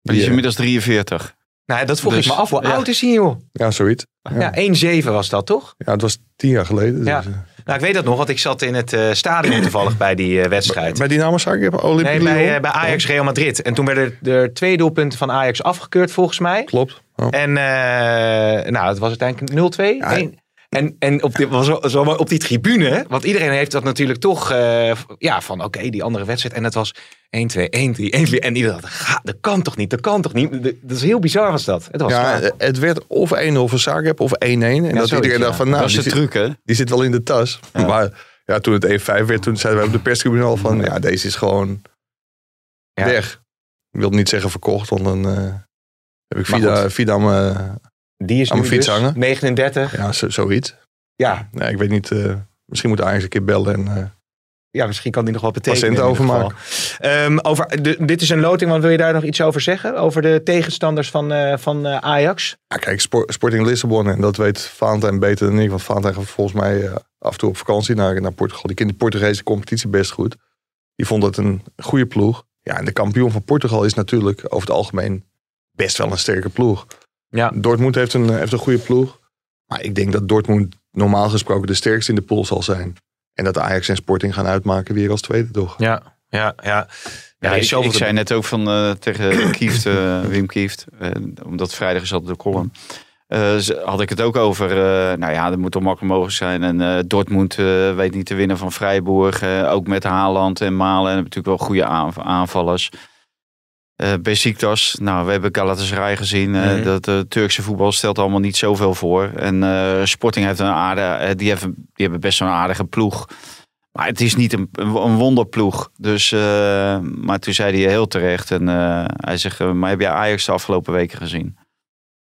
Maar die is inmiddels 43. Nou, dat vroeg Dus, ik me af. Hoe ja. oud is hij, joh? Ja, zoiets. Ja, 1-7 was dat, toch? Ja, het was tien jaar geleden. Ja. Dus, eh, Nou, ik weet dat nog, want ik zat in het eh, stadion toevallig bij die eh, wedstrijd. bij Dynamo Zagreb, Olympique Nee, bij, bij Ajax Real Madrid. En toen werden er twee doelpunten van Ajax afgekeurd, volgens mij. Klopt. Oh. En nou, het was uiteindelijk 0-2. Eén. En, en op, die, was zo, op die tribune, want iedereen heeft dat natuurlijk toch, eh, ja, van oké, die andere wedstrijd. En het was 1-2, 1-3, 1-4. En iedereen dacht, ga, dat kan toch niet, dat kan toch niet. Dat is heel bizar was dat. Het was Ja, eh, het werd of 1-0 voor Zagreb of 1-1. En dat zoiets, iedereen ja. dacht van, nou, dat is die, de zit, truc, hè? die zit wel in de tas. Maar ja, toen het 1-5 werd, toen zeiden wij op de perstribune al van, ja, deze is gewoon Ja. weg. Ik wil niet zeggen verkocht, want dan eh, heb ik Vida. Vida mijn, die is aan nu fiets dus hangen. 39. Ja, zo- zoiets. Ja, Nee, ik weet niet, eh, misschien moet Ajax een keer bellen. En, eh, ja, misschien kan die nog wel betekenen. Patiënten overmaken. Ehm, over, de, dit is een loting, want wil je daar nog iets over zeggen? Over de tegenstanders van, eh, van Ajax? ja, kijk, Spor- Sporting Lissabon, en dat weet Valentijn beter dan ik. Want Valentijn gaat volgens mij af en toe op vakantie naar, naar Portugal. Die kent de Portugese competitie best goed. Die vond dat een goede ploeg. Ja, en de kampioen van Portugal is natuurlijk over het algemeen best wel een sterke ploeg. Ja. Dortmund heeft een, heeft een goede ploeg. Maar ik denk dat Dortmund normaal gesproken de sterkste in de pool zal zijn. En dat Ajax en Sporting gaan uitmaken weer als tweede, toch? Ja, ja, ja. Ja, ik, zei net ook van eh, tegen Kieft, eh, Wim Kieft, eh, omdat vrijdag is altijd de column. eh, had ik het ook over, eh, nou ja, dat moet toch makkelijk mogelijk zijn. En eh, Dortmund eh, weet niet te winnen van Freiburg. eh, ook met Haaland en Malen. En hebben natuurlijk wel goede aanv- aanvallers. Eh Besiktas, nou, we hebben Galatasaray gezien. eh, Mhm. Dat eh, Turkse voetbal stelt allemaal niet zoveel voor. En eh, Sporting heeft een aardige, die, hebben, die hebben best wel een aardige ploeg. Maar het is niet een, een wonderploeg. Dus, eh, maar toen zei hij heel terecht. En eh, hij zegt, maar heb je Ajax de afgelopen weken gezien?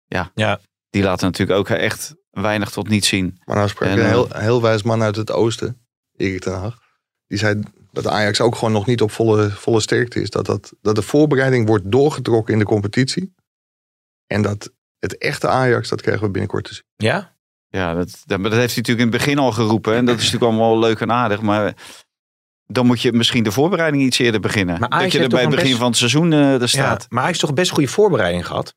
Ja. Ja. Die laten natuurlijk ook echt weinig tot niet zien. Maar nou sprak En, een heel, heel wijs man uit het oosten, Erik ten Hag. Die zei dat Ajax ook gewoon nog niet op volle, volle sterkte is. Dat, dat, dat de voorbereiding wordt doorgetrokken in de competitie. En dat het echte Ajax, dat krijgen we binnenkort te zien. Ja? Ja, dat, dat, heeft hij natuurlijk in het begin al geroepen. En dat is natuurlijk allemaal leuk en aardig. Maar dan moet je misschien de voorbereiding iets eerder beginnen. Maar dat je er bij het begin best- van het seizoen eh, er ja. staat. Maar hij heeft toch best goede voorbereiding gehad?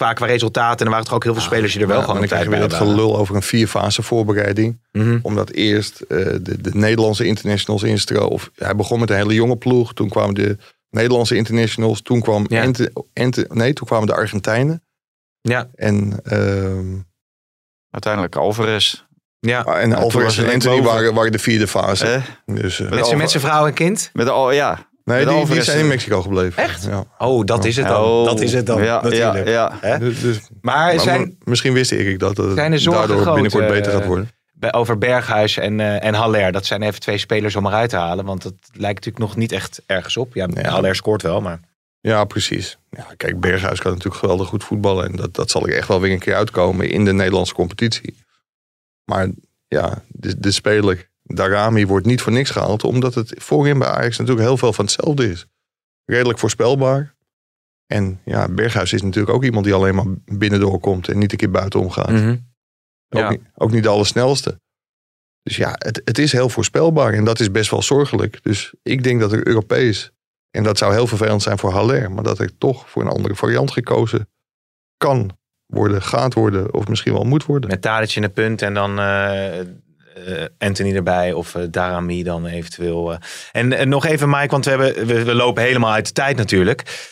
Qua, qua resultaten. En er waren toch ook heel veel spelers die er wel Ja, gewoon dan tijd krijg je bij weer dat gelul over een vierfase voorbereiding. Mhm. Omdat eerst eh, de, de Nederlandse internationals instroomden. Of hij begon met een hele jonge ploeg. Toen kwamen de Nederlandse internationals. Toen, kwam Ja. Ente, Ente- nee, toen kwamen de Argentijnen. Ja. En, ehm Uiteindelijk Alvarez. Ja. en toen Alvarez en Anthony waren, waren de vierde fase. Eh? Dus, eh, Met zijn met zijn vrouw en kind? Met al, ja. Nee, die, die Alvarez. zijn in Mexico gebleven. Echt? Ja. Oh, dat is het dan. Oh, dat is het dan, Ja, natuurlijk. ja? Dus, dus- Maar maar zijn, misschien wist Erik dat het daardoor groot, binnenkort eh, beter gaat worden. bij- over Berghuis en, eh, en Haller, dat zijn even twee spelers om eruit te halen. Want dat lijkt natuurlijk nog niet echt ergens op. Ja, Ja. Haller scoort wel, maar... Ja, precies. Ja, kijk, Berghuis kan natuurlijk geweldig goed voetballen. En dat, dat zal er echt wel weer een keer uitkomen in de Nederlandse competitie. Maar ja, de, de speler Darami wordt niet voor niks gehaald. Omdat het voorin bij Ajax natuurlijk heel veel van hetzelfde is. Redelijk voorspelbaar. En ja, Berghuis is natuurlijk ook iemand die alleen maar binnendoor komt. En niet een keer buitenom gaat. Mhm. Ook, Ja. niet, ook niet de allersnelste. Dus ja, het, het is heel voorspelbaar. En dat is best wel zorgelijk. Dus ik denk dat er Europees... En dat zou heel vervelend zijn voor Haller. Maar dat er toch voor een andere variant gekozen kan worden, gaat worden. Of misschien wel moet worden. Met Tadic in de punt en dan eh, eh, Anthony erbij of eh, Darami dan eventueel. eh. En, en nog even Mike, want we, hebben, we, we lopen helemaal uit de tijd natuurlijk.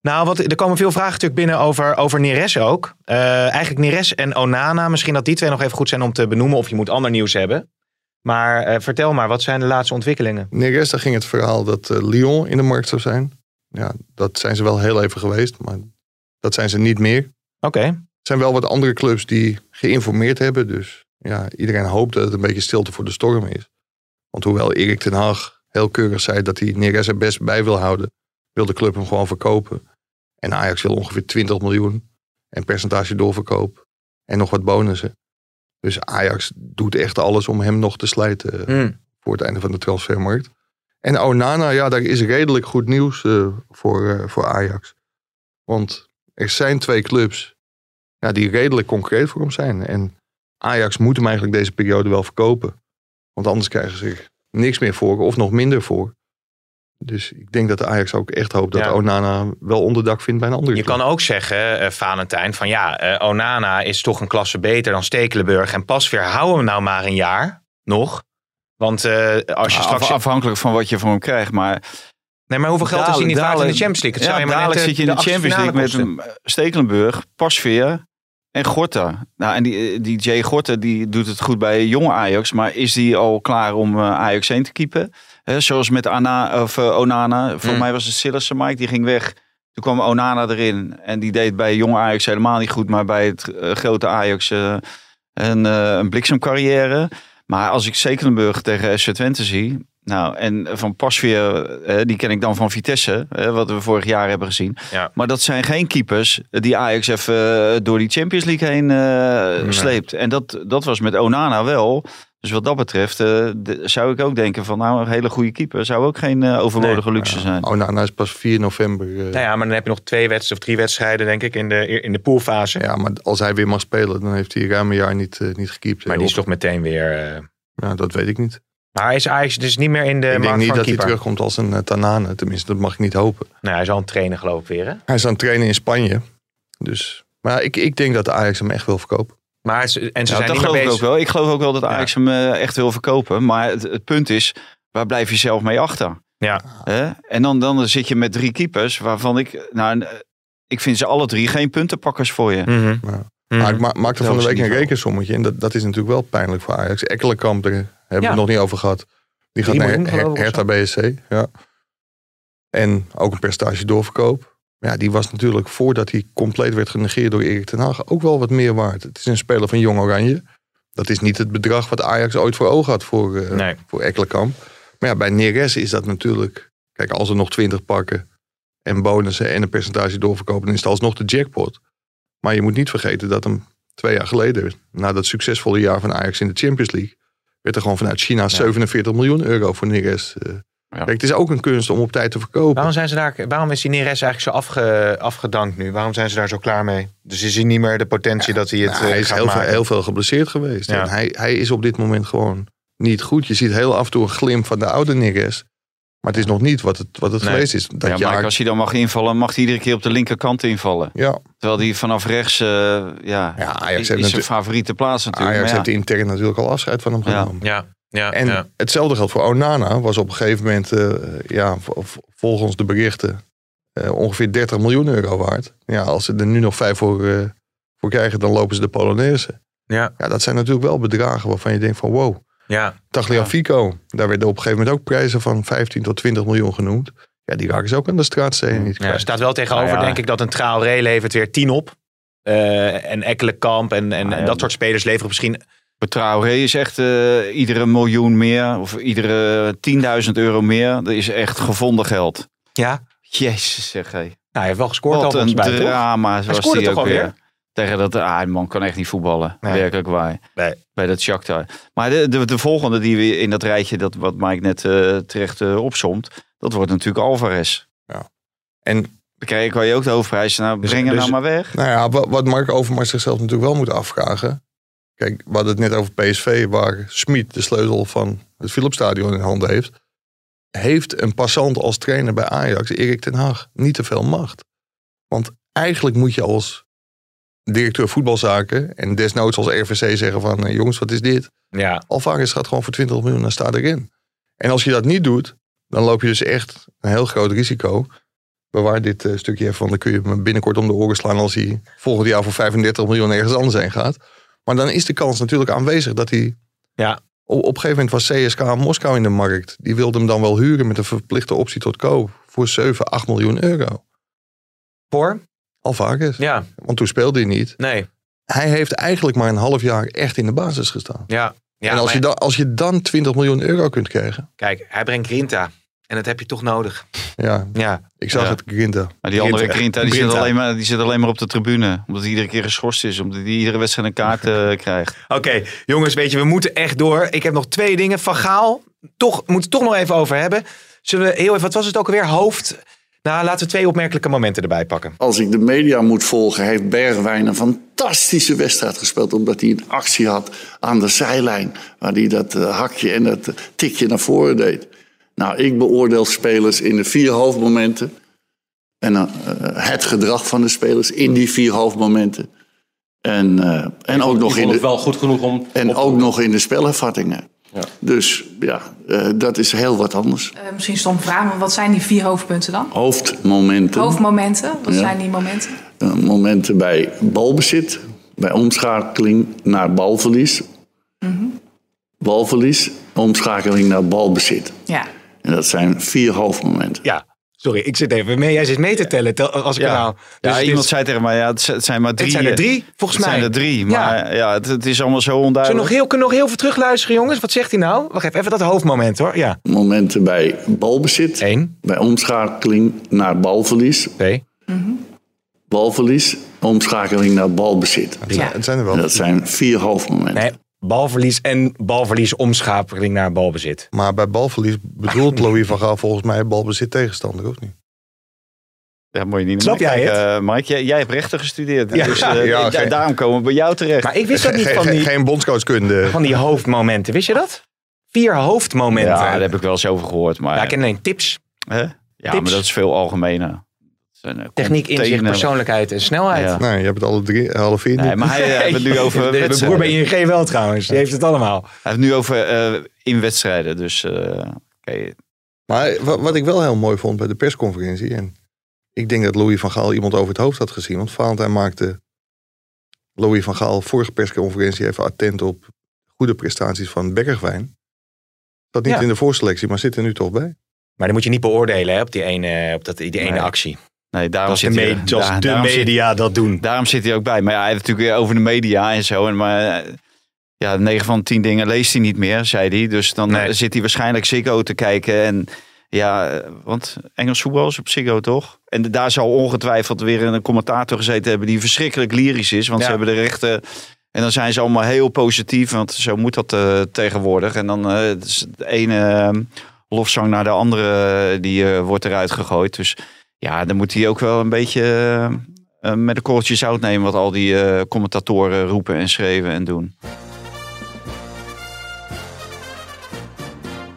Nou, wat, er komen veel vragen natuurlijk binnen over, over Neres ook. Eigenlijk Neres en Onana. Misschien dat die twee nog even goed zijn om te benoemen. Of je moet ander nieuws hebben. Maar vertel maar, wat zijn de laatste ontwikkelingen? Neres, daar ging het verhaal dat Lyon in de markt zou zijn. Ja, dat zijn ze wel heel even geweest. Maar dat zijn ze niet meer. Oké. Er zijn wel wat andere clubs die geïnformeerd hebben. Dus ja, iedereen hoopt dat het een beetje stilte voor de storm is. Want hoewel Erik ten Hag heel keurig zei dat hij Neres er best bij wil houden. wil de club hem gewoon verkopen. En Ajax wil ongeveer 20 miljoen. En percentage doorverkoop. En nog wat bonussen. Dus Ajax doet echt alles om hem nog te slijten eh, Hmm. voor het einde van de transfermarkt. En Onana, ja, daar is redelijk goed nieuws eh, voor, eh, voor Ajax. Want er zijn twee clubs ja, die redelijk concreet voor hem zijn. En Ajax moet hem eigenlijk deze periode wel verkopen. Want anders krijgen ze er niks meer voor of nog minder voor. Dus ik denk dat de Ajax ook echt hoopt dat Ja. Onana wel onderdak vindt bij een andere Je club. kan ook zeggen, eh Valentijn, van ja, eh, Onana is toch een klasse beter dan Stekelenburg. En Pasveer, hou hem nou maar een jaar nog. Want eh, als je Af- straks... afhankelijk van wat je van hem krijgt. Maar nee, maar hoeveel geld is hij niet waard in de Champions League? Het zou ja, je maar dadelijk net, zit je in de, Champions League met Stekelenburg, Pasveer en Gorta. Nou, en die, die Jay Gorta die doet het goed bij jonge Ajax. Maar is die al klaar om eh, Ajax 1 te keepen? Zoals met Ana, of, eh, Onana. Volgens Mm. mij was het Sillissen, Mike. Die ging weg. Toen kwam Onana erin. En die deed bij jonge Ajax helemaal niet goed. Maar bij het eh, grote Ajax eh, een, eh, een bliksemcarrière. Maar als ik Stekelenburg tegen SC Twente zie... Nou, en van Pasveer, eh, die ken ik dan van Vitesse, eh, wat we vorig jaar hebben gezien. Ja. Maar dat zijn geen keepers die Ajax even eh, door die Champions League heen eh, sleept. En dat, dat was met Onana wel. Dus wat dat betreft eh, zou ik ook denken van nou, een hele goede keeper zou ook geen eh, overbodige luxe zijn. Onana is pas 4 november. eh, Nou ja, maar dan heb je nog twee wedstrijden of drie wedstrijden, denk ik, in de, in de poolfase. Ja, maar als hij weer mag spelen, dan heeft hij ruim een jaar niet, niet gekiept. Maar die is toch meteen weer... eh, Ja, dat weet ik niet. Maar is Ajax dus niet meer in de ik denk niet van dat hij terugkomt als een uh, Tanane. Tenminste, dat mag ik niet hopen. Nou, hij is al een trainer geloof ik weer, hè? Hij is aan het trainen in Spanje. Dus, maar ik, ik denk dat de Ajax hem echt wil verkopen. Maar ze, en ze Nou, zijn dat niet geloof meer ik bezig... ook wel. Ik geloof ook wel dat Ajax hem eh, echt wil verkopen. Maar het, het punt is, waar blijf je zelf mee achter? Ja. Hè? En dan, dan zit je met drie keepers waarvan ik... Nou, eh, ik vind ze alle drie geen puntenpakkers voor je. Mhm. Maar ik ma maakte van de week een rekensommetje. En dat, dat is natuurlijk wel pijnlijk voor Ajax. Ekkelenkamp, daar hebben we Ja. het nog niet over gehad. Die gaat naar Her- Hertha BSC. Ja. En ook een percentage doorverkoop. Ja, die was natuurlijk voordat hij compleet werd genegeerd door Erik ten Hag ook wel wat meer waard. Het is een speler van Jong Oranje. Dat is niet het bedrag wat Ajax ooit voor ogen had voor, Nee. voor Ekkelenkamp. Maar ja, bij Neres is dat natuurlijk... Kijk, als er nog 20 pakken en bonussen en een percentage doorverkopen... dan is het alsnog de jackpot. Maar je moet niet vergeten dat hem twee jaar geleden... na dat succesvolle jaar van Ajax in de Champions League... werd er gewoon vanuit China 47 miljoen euro voor Neres. eh. Kijk, het is ook een kunst om op tijd te verkopen. Waarom, zijn ze daar, waarom is die Neres eigenlijk zo afge, afgedankt nu? Waarom zijn ze daar zo klaar mee? Dus is hij niet meer de potentie dat hij het Nou, hij eh, is gaat heel veel, heel veel geblesseerd geweest. En hij, hij is op dit moment gewoon niet goed. Je ziet heel af en toe een glimp van de oude Neres. Maar het is nog niet wat het, wat het Nee. geweest is. Dat ja, jaar, maar als hij dan mag invallen, mag hij iedere keer op de linkerkant invallen. ja, Terwijl hij vanaf rechts, eh, ja, Ja, Ajax is, zijn favoriete plaats natuurlijk. Ajax Maar ja, heeft intern natuurlijk al afscheid van hem genomen. Ja, ja, En ja. hetzelfde geldt voor Onana. Was op een gegeven moment, eh, ja, volgens de berichten, eh, ongeveer 30 miljoen euro waard. Ja, als ze er nu nog vijf voor, eh, voor krijgen, dan lopen ze de Polonaise. Ja, Ja, dat zijn natuurlijk wel bedragen waarvan je denkt van wow. Ja. Tagliafico, daar werden op een gegeven moment ook prijzen van 15 tot 20 miljoen genoemd. Ja, die raken ze ook aan de straatsteen niet Ja, er staat wel tegenover, Nou ja. denk ik, dat een Traoré levert weer 10 op. Eh, en Ekkelenkamp en, en, ja, en dat soort spelers leveren misschien... Traoré is echt eh, iedere miljoen meer, of iedere 10.000 euro meer. Dat is echt gevonden geld. Ja, Jezus zeg hé. nou, hij heeft wel gescoord al Wat volgens een toch? drama was scoorde die toch ook alweer? Tegen dat, ah, die man kan echt niet voetballen. Nee. Werkelijk waar. Nee. Bij dat Shakhtar. Maar de, de, de volgende die we in dat rijtje, dat wat Mike net eh, terecht eh, opsomt, dat wordt natuurlijk Alvarez. En Dan krijg je ook de hoofdprijs. Nou, Dus- breng hem dus- nou maar weg. nou ja, wat, wat Mark Overmars zichzelf natuurlijk wel moet afvragen. Kijk, we hadden het net over PSV, waar Smit de sleutel van het Philipsstadion in handen heeft. Heeft een passant als trainer bij Ajax, Erik ten Hag, niet te veel macht. Want eigenlijk moet je als directeur voetbalzaken en desnoods als RVC zeggen van... eh, jongens, wat is dit? Ja, Alvarez gaat gewoon voor 20 miljoen en staat erin. En als je dat niet doet, dan loop je dus echt een heel groot risico. Bewaar dit eh, stukje even, want dan kun je me binnenkort om de oren slaan als hij volgend jaar voor 35 miljoen ergens anders heen gaat. Maar dan is de kans natuurlijk aanwezig dat hij. Ja. Op, op een gegeven moment was CSK Moskou in de markt. Die wilde hem dan wel huren met een verplichte optie tot koop voor 7, 8 miljoen euro. voor? Alvarez. Ja, Want toen speelde hij niet. nee. Hij heeft eigenlijk maar een half jaar echt in de basis gestaan. Ja, ja en als, maar je dan, als je dan 20 miljoen euro kunt krijgen. kijk, hij brengt Grinta En dat heb je toch nodig. Ja, Ja. ik zag Ja. het Grinta. Maar die andere Grinta. Grinta, die zit, Grinta. alleen maar, die zit alleen maar op de tribune. Omdat hij iedere keer geschorst is. Omdat hij iedere wedstrijd een kaart eh, krijgt. Oké, jongens, weet je, we moeten echt door. Ik heb nog twee dingen. Van Gaal, toch, moeten we het toch nog even over hebben. Zullen we heel even, wat was het ook alweer? Hoofd. Nou, laten we twee opmerkelijke momenten erbij pakken. Als ik de media moet volgen, heeft Bergwijn een fantastische wedstrijd gespeeld. Omdat hij een actie had aan de zijlijn. Waar hij dat eh, hakje en dat eh, tikje naar voren deed. Nou, ik beoordeel spelers in de vier hoofdmomenten. En eh, het gedrag van de spelers in die vier hoofdmomenten. En, eh, en ook nog in de, het wel goed genoeg om... en ook nog in de spelervattingen. Dus ja, eh, dat is heel wat anders. Eh, misschien stom vraag, maar wat zijn die vier hoofdpunten dan? Hoofdmomenten. Hoofdmomenten, wat Ja. zijn die momenten? Eh, momenten bij balbezit, bij omschakeling naar balverlies. Balverlies, omschakeling naar balbezit. Ja. En dat zijn vier hoofdmomenten. Ja, sorry, ik zit even mee. Jij zit mee te tellen tel- als ik Ja, nou... ja Dus het iemand is- zei tegen mij, ja, het het zijn maar drie. zijn er drie, volgens het mij. zijn er drie, Ja. maar ja, het, het is allemaal zo Zullen we onduidelijk. nog heel, kunnen we nog heel veel terugluisteren, jongens? Wat zegt hij nou? Wacht even, even dat hoofdmoment hoor. Ja. Momenten bij balbezit, Eén, bij omschakeling naar balverlies. twee, Balverlies, omschakeling naar balbezit. Ja. Het zijn er wel. Dat zijn vier hoofdmomenten. nee, balverlies en balverlies omschakeling naar balbezit. Maar bij balverlies bedoelt Louis van Gaal volgens mij balbezit tegenstander, of niet? Ja, moet je niet Snap jij kijken, eh, Mike, jij, jij hebt rechten gestudeerd. Ja. dus eh, Ja, da- geen- daarom komen we bij jou terecht. Maar ik wist dat niet Geen- van die, Geen bondscoachkunde. van die hoofdmomenten. Wist je dat? Vier hoofdmomenten. ja, daar heb ik wel eens over gehoord. Maar, Ja, ik ken alleen tips. hè? ja tips. maar dat is veel algemener. Eh, Techniek, inzicht, persoonlijkheid en snelheid. Ja. Nee, je hebt het alle drie, alle vier Nee, niet. maar hij eh, heeft het nu over De broer bij ING wel trouwens. Die heeft het allemaal. Hij heeft het nu over eh, in wedstrijden. Dus eh, oké. Maar wa- wat ik wel heel mooi vond bij de persconferentie. En ik denk dat Louis van Gaal iemand over het hoofd had gezien. Want Valentijn maakte Louis van Gaal vorige persconferentie even attent op goede prestaties van Bergwijn. Dat niet Ja. in de voorselectie, maar zit er nu toch bij. Maar die moet je niet beoordelen hè, op die ene, op dat, die ene Nee. actie. Nee, daarom zit hij, daar- de daarom zit- media dat doen. Daarom zit hij ook bij. Maar ja, hij heeft natuurlijk weer over de media en zo. En maar ja, 9 van 10 dingen leest hij niet meer, zei hij. Dus dan Nee. eh, zit hij waarschijnlijk Ziggo te kijken. En ja, eh, want Engels voetbal is op Ziggo toch? En daar zal ongetwijfeld weer een commentator gezeten hebben die verschrikkelijk lyrisch is. Want Ja. ze hebben de rechten. En dan zijn ze allemaal heel positief, want zo moet dat eh, tegenwoordig. En dan het is de ene eh, lofzang naar de andere, die wordt eruit gegooid. Dus ja, dan moet hij ook wel een beetje eh, eh, met een korreltje zout nemen wat al die eh, commentatoren roepen en schreven en doen.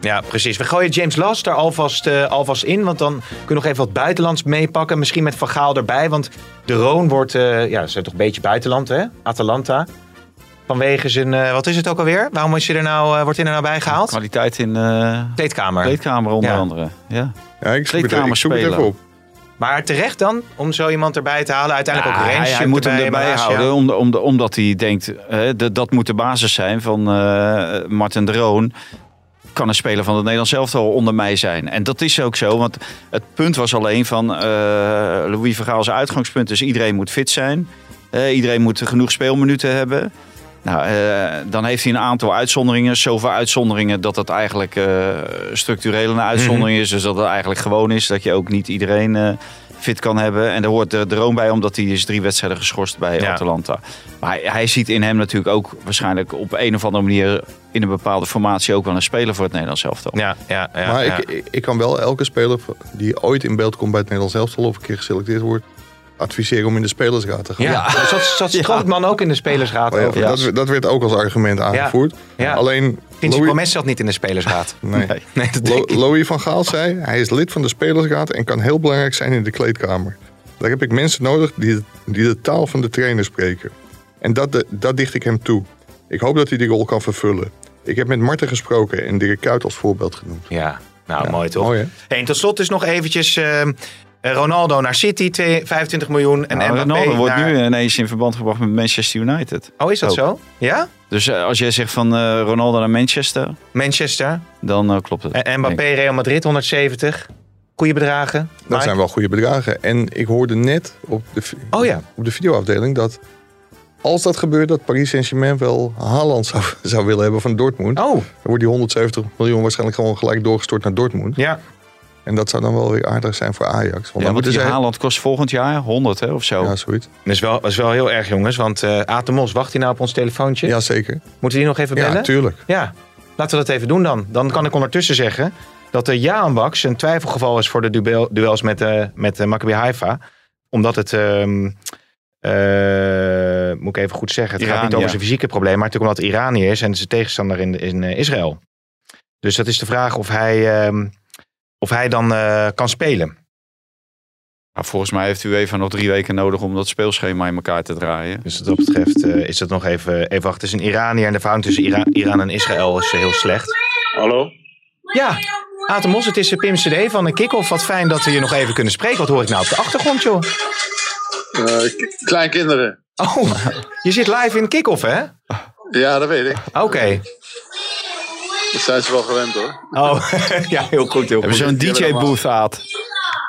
Ja, precies. We gooien James Last er alvast, eh, alvast in. Want dan kunnen we nog even wat buitenlands meepakken. Misschien met Van Gaal erbij. Want de Roon wordt, eh, ja, ze zijn toch een beetje buitenland, hè? Atalanta. Vanwege zijn, eh, wat is het ook alweer? Waarom is hij er nou, eh, wordt hij er nou bij gehaald? Kwaliteit in eh Kleedkamer. kleedkamer onder Ja. andere. Ja. Ja, ik zoek, het, ik zoek het even op. Maar terecht dan, om zo iemand erbij te halen. Uiteindelijk Ja, ook range hij, hij moet hem erbij houden, om, om, omdat hij denkt, hè, dat, dat moet de basis zijn van eh Martin de Roon. Kan een speler van het Nederlands elftal onder mij zijn. En dat is ook zo, want het punt was alleen van eh Louis Vergaal's uitgangspunt is iedereen moet fit zijn. Eh, iedereen moet genoeg speelminuten hebben. Nou, eh, dan heeft hij een aantal uitzonderingen. Zoveel uitzonderingen dat het eigenlijk eh structureel een uitzondering is. Dus dat het eigenlijk gewoon is dat je ook niet iedereen eh, fit kan hebben. En daar hoort de droom bij, omdat hij is drie wedstrijden geschorst bij Ja. Atalanta. Maar hij, hij ziet in hem natuurlijk ook waarschijnlijk op een of andere manier in een bepaalde formatie ook wel een speler voor het Nederlands elftal. Ja, ja, ja. maar ja. Ik, ik kan wel elke speler die ooit in beeld komt bij het Nederlands elftal of een keer geselecteerd wordt, adviseren om in de spelersraad te gaan. ja. Zat, zat Strootman ook in de spelersraad Oh ja, over? dat, dat werd ook als argument aangevoerd. Ja. Alleen Vinci Louis, Promes zat niet in de spelersraad. nee. Nee, dat Lo- denk ik. Louis van Gaal zei, hij is lid van de spelersraad en kan heel belangrijk zijn in de kleedkamer. Daar heb ik mensen nodig die, de- die de taal van de trainer spreken. En dat, de- dat dicht ik hem toe. Ik hoop dat hij die rol kan vervullen. Ik heb met Marten gesproken en Dirk Kuyt als voorbeeld genoemd. Ja, nou Ja, mooi toch? mooi, hè? Hey, en tot slot dus nog eventjes ehm, eh, Ronaldo naar City, twee- 25 miljoen. En Nou, Mbappé Ronaldo wordt nu ineens in verband gebracht met Manchester United. Oh, is dat Ook. zo? Ja? Dus eh, als jij zegt van eh, Ronaldo naar Manchester, Manchester. dan eh, klopt het. En Mbappé, Real Madrid, 170. Goeie bedragen. Dat Mike? zijn wel goede bedragen. En ik hoorde net op de, Oh ja. op de videoafdeling dat als dat gebeurt, dat Paris Saint-Germain wel Haaland zou, zou willen hebben van Dortmund. Oh, Dan wordt die 170 miljoen waarschijnlijk gewoon gelijk doorgestort naar Dortmund. ja. En dat zou dan wel weer aardig zijn voor Ajax. Want Ja, want die. Haaland kost volgend jaar 100 hè, of zo. Ja, zoiets. Dat is wel, dat is wel heel erg, jongens. Want eh Aad de Mos, wacht hij nou op ons telefoontje? Ja, zeker. Moeten we die nog even bellen? Ja, tuurlijk. Ja, laten we dat even doen dan. Dan kan ik ondertussen zeggen dat de Jaan Baks een twijfelgeval is voor de duel, duels met, eh met eh, Maccabi Haifa. Omdat het, ehm, eh, moet ik even goed zeggen, het Iran, gaat niet over ja. zijn fysieke probleem, maar natuurlijk omdat het Iranië is en zijn tegenstander in, in eh, Israël. Dus dat is de vraag of hij, ehm, of hij dan eh, kan spelen. Maar volgens mij heeft u even nog drie weken nodig om dat speelschema in elkaar te draaien. Dus wat dat betreft eh, is dat nog even, even wachten. Het is een Iraniër en de verhouding tussen Ira- Iran en Israël is eh, heel slecht. Hallo? Ja, Aad de Mos, het is Pim CD van de Kick-Off. Wat fijn dat we je nog even kunnen spreken. Wat hoor ik nou op de achtergrond, joh? kleinkinderen. Oh, je zit live in Kick-Off, hè? Ja, dat weet ik. Oké. Dat zijn ze wel gewend hoor. Oh, ja, heel goed, heel Hebben ze zo'n DJ-booth, Aad?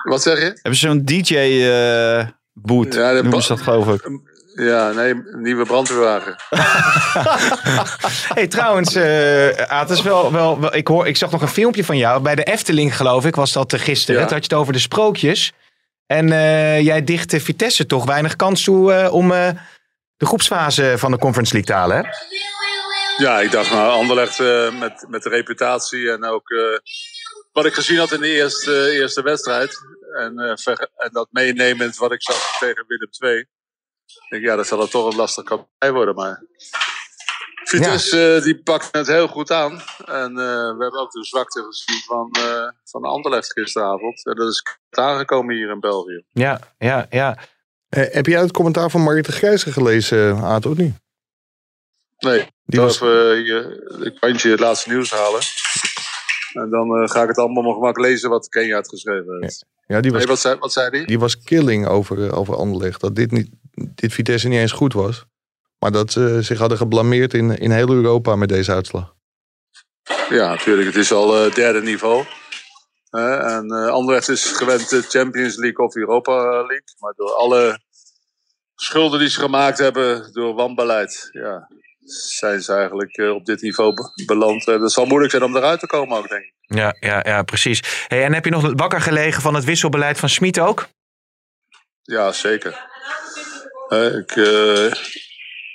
Wat zeg je? Hebben ze zo'n DJ-boot? Ja, de noemen ze dat geloof ik. Ja, nee, nieuwe brandweerwagen. hey, trouwens, eh Aad, dat is wel, wel, wel, ik, hoor, ik zag nog een filmpje van jou. Bij de Efteling, geloof ik, was dat eh, gisteren. Ja. Toen had je het over de sprookjes. En eh, jij dicht eh, Vitesse toch weinig kans toe eh, om eh, de groepsfase van de Conference League te halen, hè? Ja, ik dacht nou, Anderlecht eh, met, met de reputatie en ook eh, wat ik gezien had in de eerste, eerste wedstrijd. En, eh, en dat meenemend wat ik zag tegen Willem II. Ik denk, ja, dat zal er toch een lastig kampioen worden. Maar Vitesse eh, die pakt het heel goed aan. En eh, we hebben ook de zwakte gezien van, eh van Anderlecht gisteravond. En dat is aangekomen hier in België. Ja, ja, ja. Eh, heb jij het commentaar van Margriet de Grijze gelezen, Aad, of niet? Nee, Die was- was... even je, ik het laatste nieuws halen. En dan eh, ga ik het allemaal nog maar lezen wat Kenia had geschreven heeft. Ja, die was, Nee, wat, zei, wat zei die? die was killing over, eh, over Anderlecht. Dat dit, niet, dit Vitesse niet eens goed was. Maar dat ze zich hadden geblameerd in, in heel Europa met deze uitslag. Ja, natuurlijk. Het is al eh, derde niveau. Eh, en eh Anderlecht is gewend de Champions League of Europa League. Maar door alle schulden die ze gemaakt hebben door wanbeleid... Ja, zijn ze eigenlijk eh, op dit niveau be- beland. En het zal moeilijk zijn om eruit te komen ook, denk ik. Ja, ja, ja precies. Hey, en heb je nog wakker gelegen van het wisselbeleid van Smit ook? Ja, zeker. Eh, ik, eh,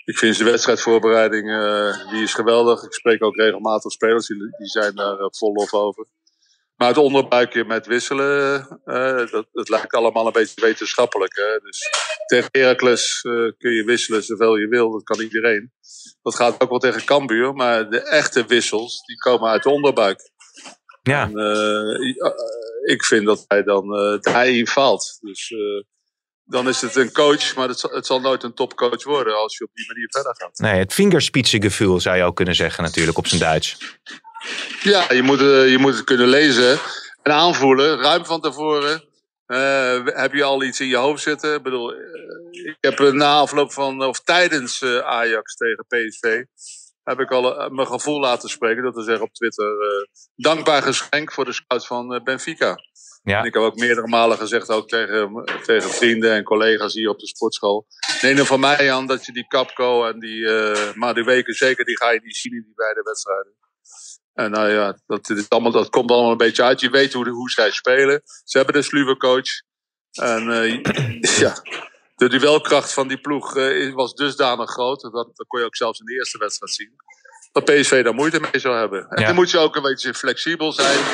ik vind de wedstrijdvoorbereiding eh, die is geweldig. Ik spreek ook regelmatig spelers, die, die zijn daar eh, vol lof over. Maar het onderbuikje met wisselen, eh, dat, dat lijkt allemaal een beetje wetenschappelijk. Hè? Dus tegen Heracles eh, kun je wisselen zoveel je wil, dat kan iedereen. Dat gaat ook wel tegen Cambuur, maar de echte wissels, die komen uit de onderbuik. Ja. En, eh, ik vind dat hij dan eh, dat hij in faalt. Dus dan is het een coach, maar het zal, het zal nooit een topcoach worden als je op die manier verder gaat. Nee, het vingerspitsengevoel zou je ook kunnen zeggen natuurlijk op zijn Duits. Ja, je moet, eh, je moet het kunnen lezen en aanvoelen, ruim van tevoren. eh, heb je al iets in je hoofd zitten? Ik bedoel, eh, ik heb na afloop van, of tijdens Ajax tegen PSV, heb ik al mijn gevoel laten spreken. Dat we zeggen op Twitter, dankbaar geschenk voor de scout van Benfica. Ja. En ik heb ook meerdere malen gezegd, ook tegen, tegen vrienden en collega's hier op de sportschool. Neem er van mij aan dat je die Capco en die eh Maduweke, zeker die ga je niet zien in die beide wedstrijden. En nou ja, dat, dit is allemaal, dat komt allemaal een beetje uit. Je weet hoe, hoe zij spelen. Ze hebben een sluwe coach. En eh, ja, de duelkracht van die ploeg eh, was dusdanig groot. Dat, dat kon je ook zelfs in de eerste wedstrijd zien. Dat PSV daar moeite mee zou hebben. En Ja. dan moet je ook een beetje flexibel zijn.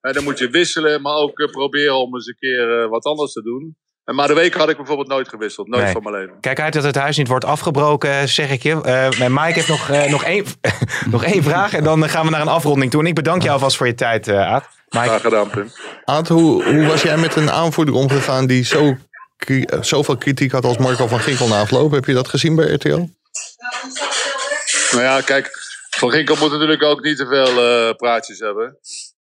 En dan moet je wisselen, maar ook eh, proberen om eens een keer wat anders te doen. En maar de week had ik bijvoorbeeld nooit gewisseld. Nooit Nee. van mijn leven. Kijk uit dat het huis niet wordt afgebroken, zeg ik je. Eh mijn Mike heeft nog, eh, nog, één, nog één vraag en dan gaan we naar een afronding toe. En ik bedank jou alvast voor je tijd, eh Aad. Mike. Graag gedaan, Pim. Aad, hoe, hoe was jij met een aanvoerder omgegaan die zo, zoveel kritiek had als Marco van Ginkel na afloop? Heb je dat gezien bij RTL? Nou ja, kijk, Van Ginkel moet natuurlijk ook niet te veel eh, praatjes hebben.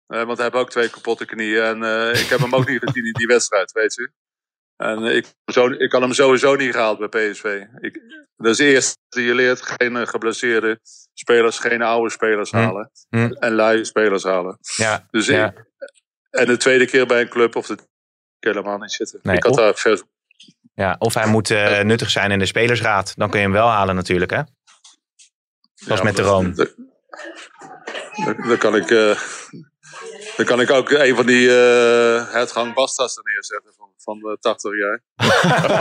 Eh, want hij heeft ook twee kapotte knieën. En eh, ik heb hem ook niet gezien in die wedstrijd, weet je. En eh, ik, zo, ik kan hem sowieso niet gehaald bij PSV. Ik, dat is dat je leert. Geen eh, geblesseerde spelers, geen oude spelers Hm. halen. Hm. En lui spelers halen. Ja, Dus ja. ik, en de tweede keer bij een club of de helemaal niet zitten. Nee, ik had of- daar Ja, of hij moet eh, nuttig zijn in de spelersraad. Dan kun je hem wel halen natuurlijk, hè? Zoals Ja, met de Room. Dat kan ik. Dan kan ik ook een van die uh, Hertgang Bastas er neerzetten van, van de 80 jaar.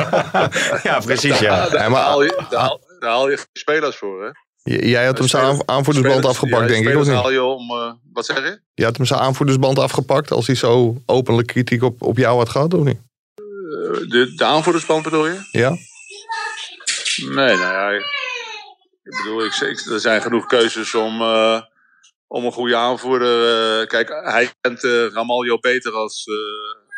ja, precies, ja. Daar, maar, haal je, daar, haal, daar haal je spelers voor, hè? Jij had hem zijn aanvoerdersband afgepakt, denk ik, of niet? Haal je om, uh, wat zeg je? Je had hem zijn aanvoerdersband afgepakt als hij zo openlijk kritiek op, op jou had gehad, of niet? Uh, de, de aanvoerdersband bedoel je? Ja. Nee, nou ja. Ik bedoel, ik, ik, er zijn genoeg keuzes om, uh, om een goede aanvoerder. Kijk, hij kent Ramaljo beter als,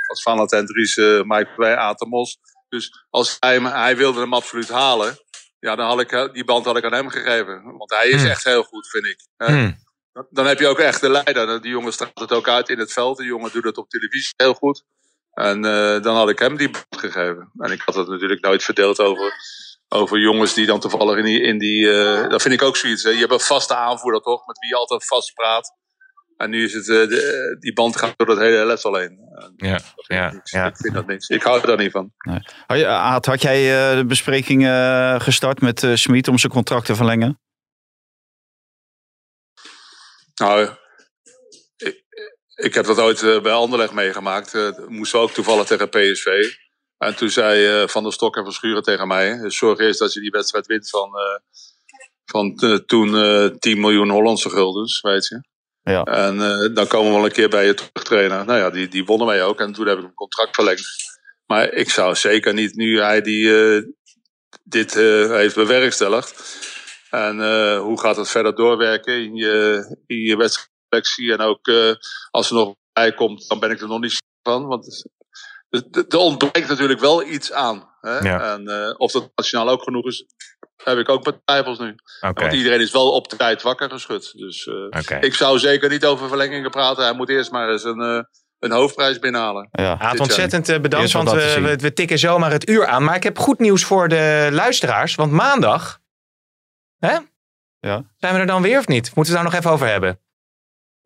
als Valentin Dries, Mike bij Atemos. Dus als hij, hij wilde hem absoluut halen, ja, dan had ik die band had ik aan hem gegeven. Want hij is Hmm. echt heel goed, vind ik. Hmm. Dan heb je ook echt de leider. Die jongen straalt het ook uit in het veld. Die jongen doet het op televisie heel goed. En dan had ik hem die band gegeven. En ik had het natuurlijk nooit verdeeld over over jongens die dan toevallig in die. In die uh, dat vind ik ook zoiets. Hè. Je hebt een vaste aanvoerder toch, met wie je altijd vast praat. En nu is het. Uh, de, die band gaat door het hele elftal heen. Ja, ja, ja. Ik vind dat niks. Ik hou er daar niet van. Nee. Aad, had jij uh, de bespreking gestart met uh, Smit om zijn contract te verlengen? Nou, ik, ik heb dat ooit bij Anderlecht meegemaakt. Moesten we ook toevallig tegen PSV. En toen zei Van der Stok en Van Schuren tegen mij: Zorg eerst dat je die wedstrijd wint van, van toen 10 miljoen Hollandse guldens, weet je. Ja. En dan komen we wel een keer bij je terugtrainen. Nou ja, die, die wonnen wij ook. En toen heb ik een contract verlengd. Maar ik zou zeker niet, nu hij die, dit heeft bewerkstelligd. En hoe gaat het verder doorwerken in je, in je. En ook als er nog bij komt, dan ben ik er nog niet van. Want er ontbreekt natuurlijk wel iets aan. Hè? Ja. En uh, of dat nationaal ook genoeg is, heb ik ook met twijfels nu. Okay. Want iedereen is wel op de tijd wakker geschud. Dus uh, okay. ik zou zeker niet over verlengingen praten. Hij moet eerst maar eens een, uh, een hoofdprijs binnenhalen. Ja. Aad, ontzettend bedankt, want we, we, we, tikken zomaar het uur aan. Maar ik heb goed nieuws voor de luisteraars. Want maandag, hè? Ja. zijn we er dan weer of niet? Moeten we het daar nog even over hebben?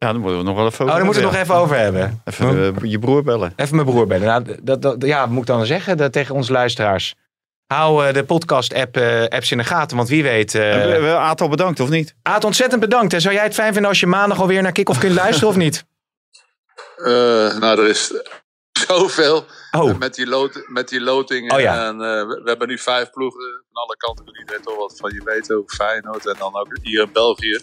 Ja, dan moeten we nog wel even over Oh, daar moeten we het nog even over hebben. Even uh, je broer bellen. Even mijn broer bellen. Nou, dat, dat, ja, wat moet ik dan zeggen dat, tegen onze luisteraars? Hou uh, de podcast-app uh, apps in de gaten, want wie weet... Uh... Aad al bedankt, of niet? Aad, ontzettend bedankt. En zou jij het fijn vinden als je maandag alweer naar Kick-Off kunt luisteren, of niet? nou, er is zoveel oh. met, die lot, met die lotingen. Oh, ja. En we hebben nu vijf ploegen van alle kanten. Iedereen toch wat van je weten, ook Feyenoord. En dan ook hier in België.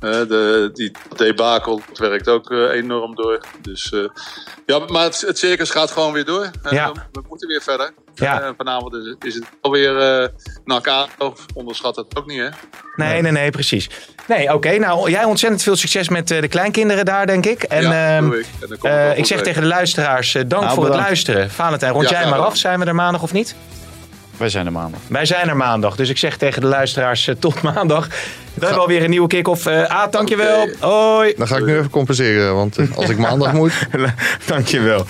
Uh, de, die debakel werkt ook uh, enorm door. Dus, uh, ja, maar het, het, circus gaat gewoon weer door. Ja. We, we, moeten weer verder. Ja. En vanavond is, is het alweer naar elkaar. Onderschat het ook niet, hè? Nee, nee, nee, precies. Nee, oké. Okay, nou, jij ontzettend veel succes met de kleinkinderen daar, denk ik. En, ja, uh, doe ik. En ik. ik zeg mee. tegen de luisteraars, dank nou, voor bedankt. het luisteren. Valentijn, rond ja, jij maar af. Zijn we er maandag of niet? Wij zijn er maandag. Wij zijn er maandag. Dus ik zeg tegen de luisteraars uh, tot maandag. We hebben alweer een nieuwe kick-off. Uh, Aad, dankjewel. Okay. Hoi. Dan ga ik nu even compenseren. Want uh, als ik maandag moet... dankjewel.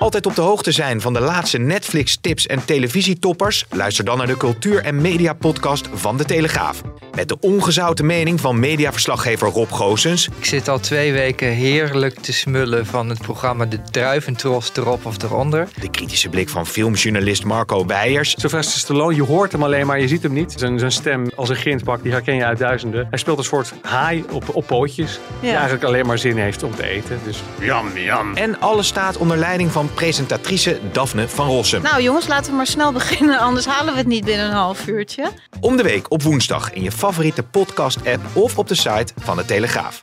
Altijd op de hoogte zijn van de laatste Netflix-tips en televisietoppers? Luister dan naar de cultuur- en media-podcast van De Telegraaf. Met de ongezouten mening van mediaverslaggever Rob Goossens. Ik zit al twee weken heerlijk te smullen van het programma De Druiventros erop of eronder. De kritische blik van filmjournalist Marco Weijers. Sylvester Stallone, je hoort hem alleen maar, je ziet hem niet. Zijn, zijn stem als een grindbak, die herken je uit duizenden. Hij speelt een soort haai op, op pootjes. Ja. Die eigenlijk alleen maar zin heeft om te eten. Dus jam, jam. En alles staat onder leiding van presentatrice Daphne van Rossum. Nou jongens, laten we maar snel beginnen, anders halen we het niet binnen een half uurtje. Om de week op woensdag in je favoriete podcast-app of op de site van de Telegraaf.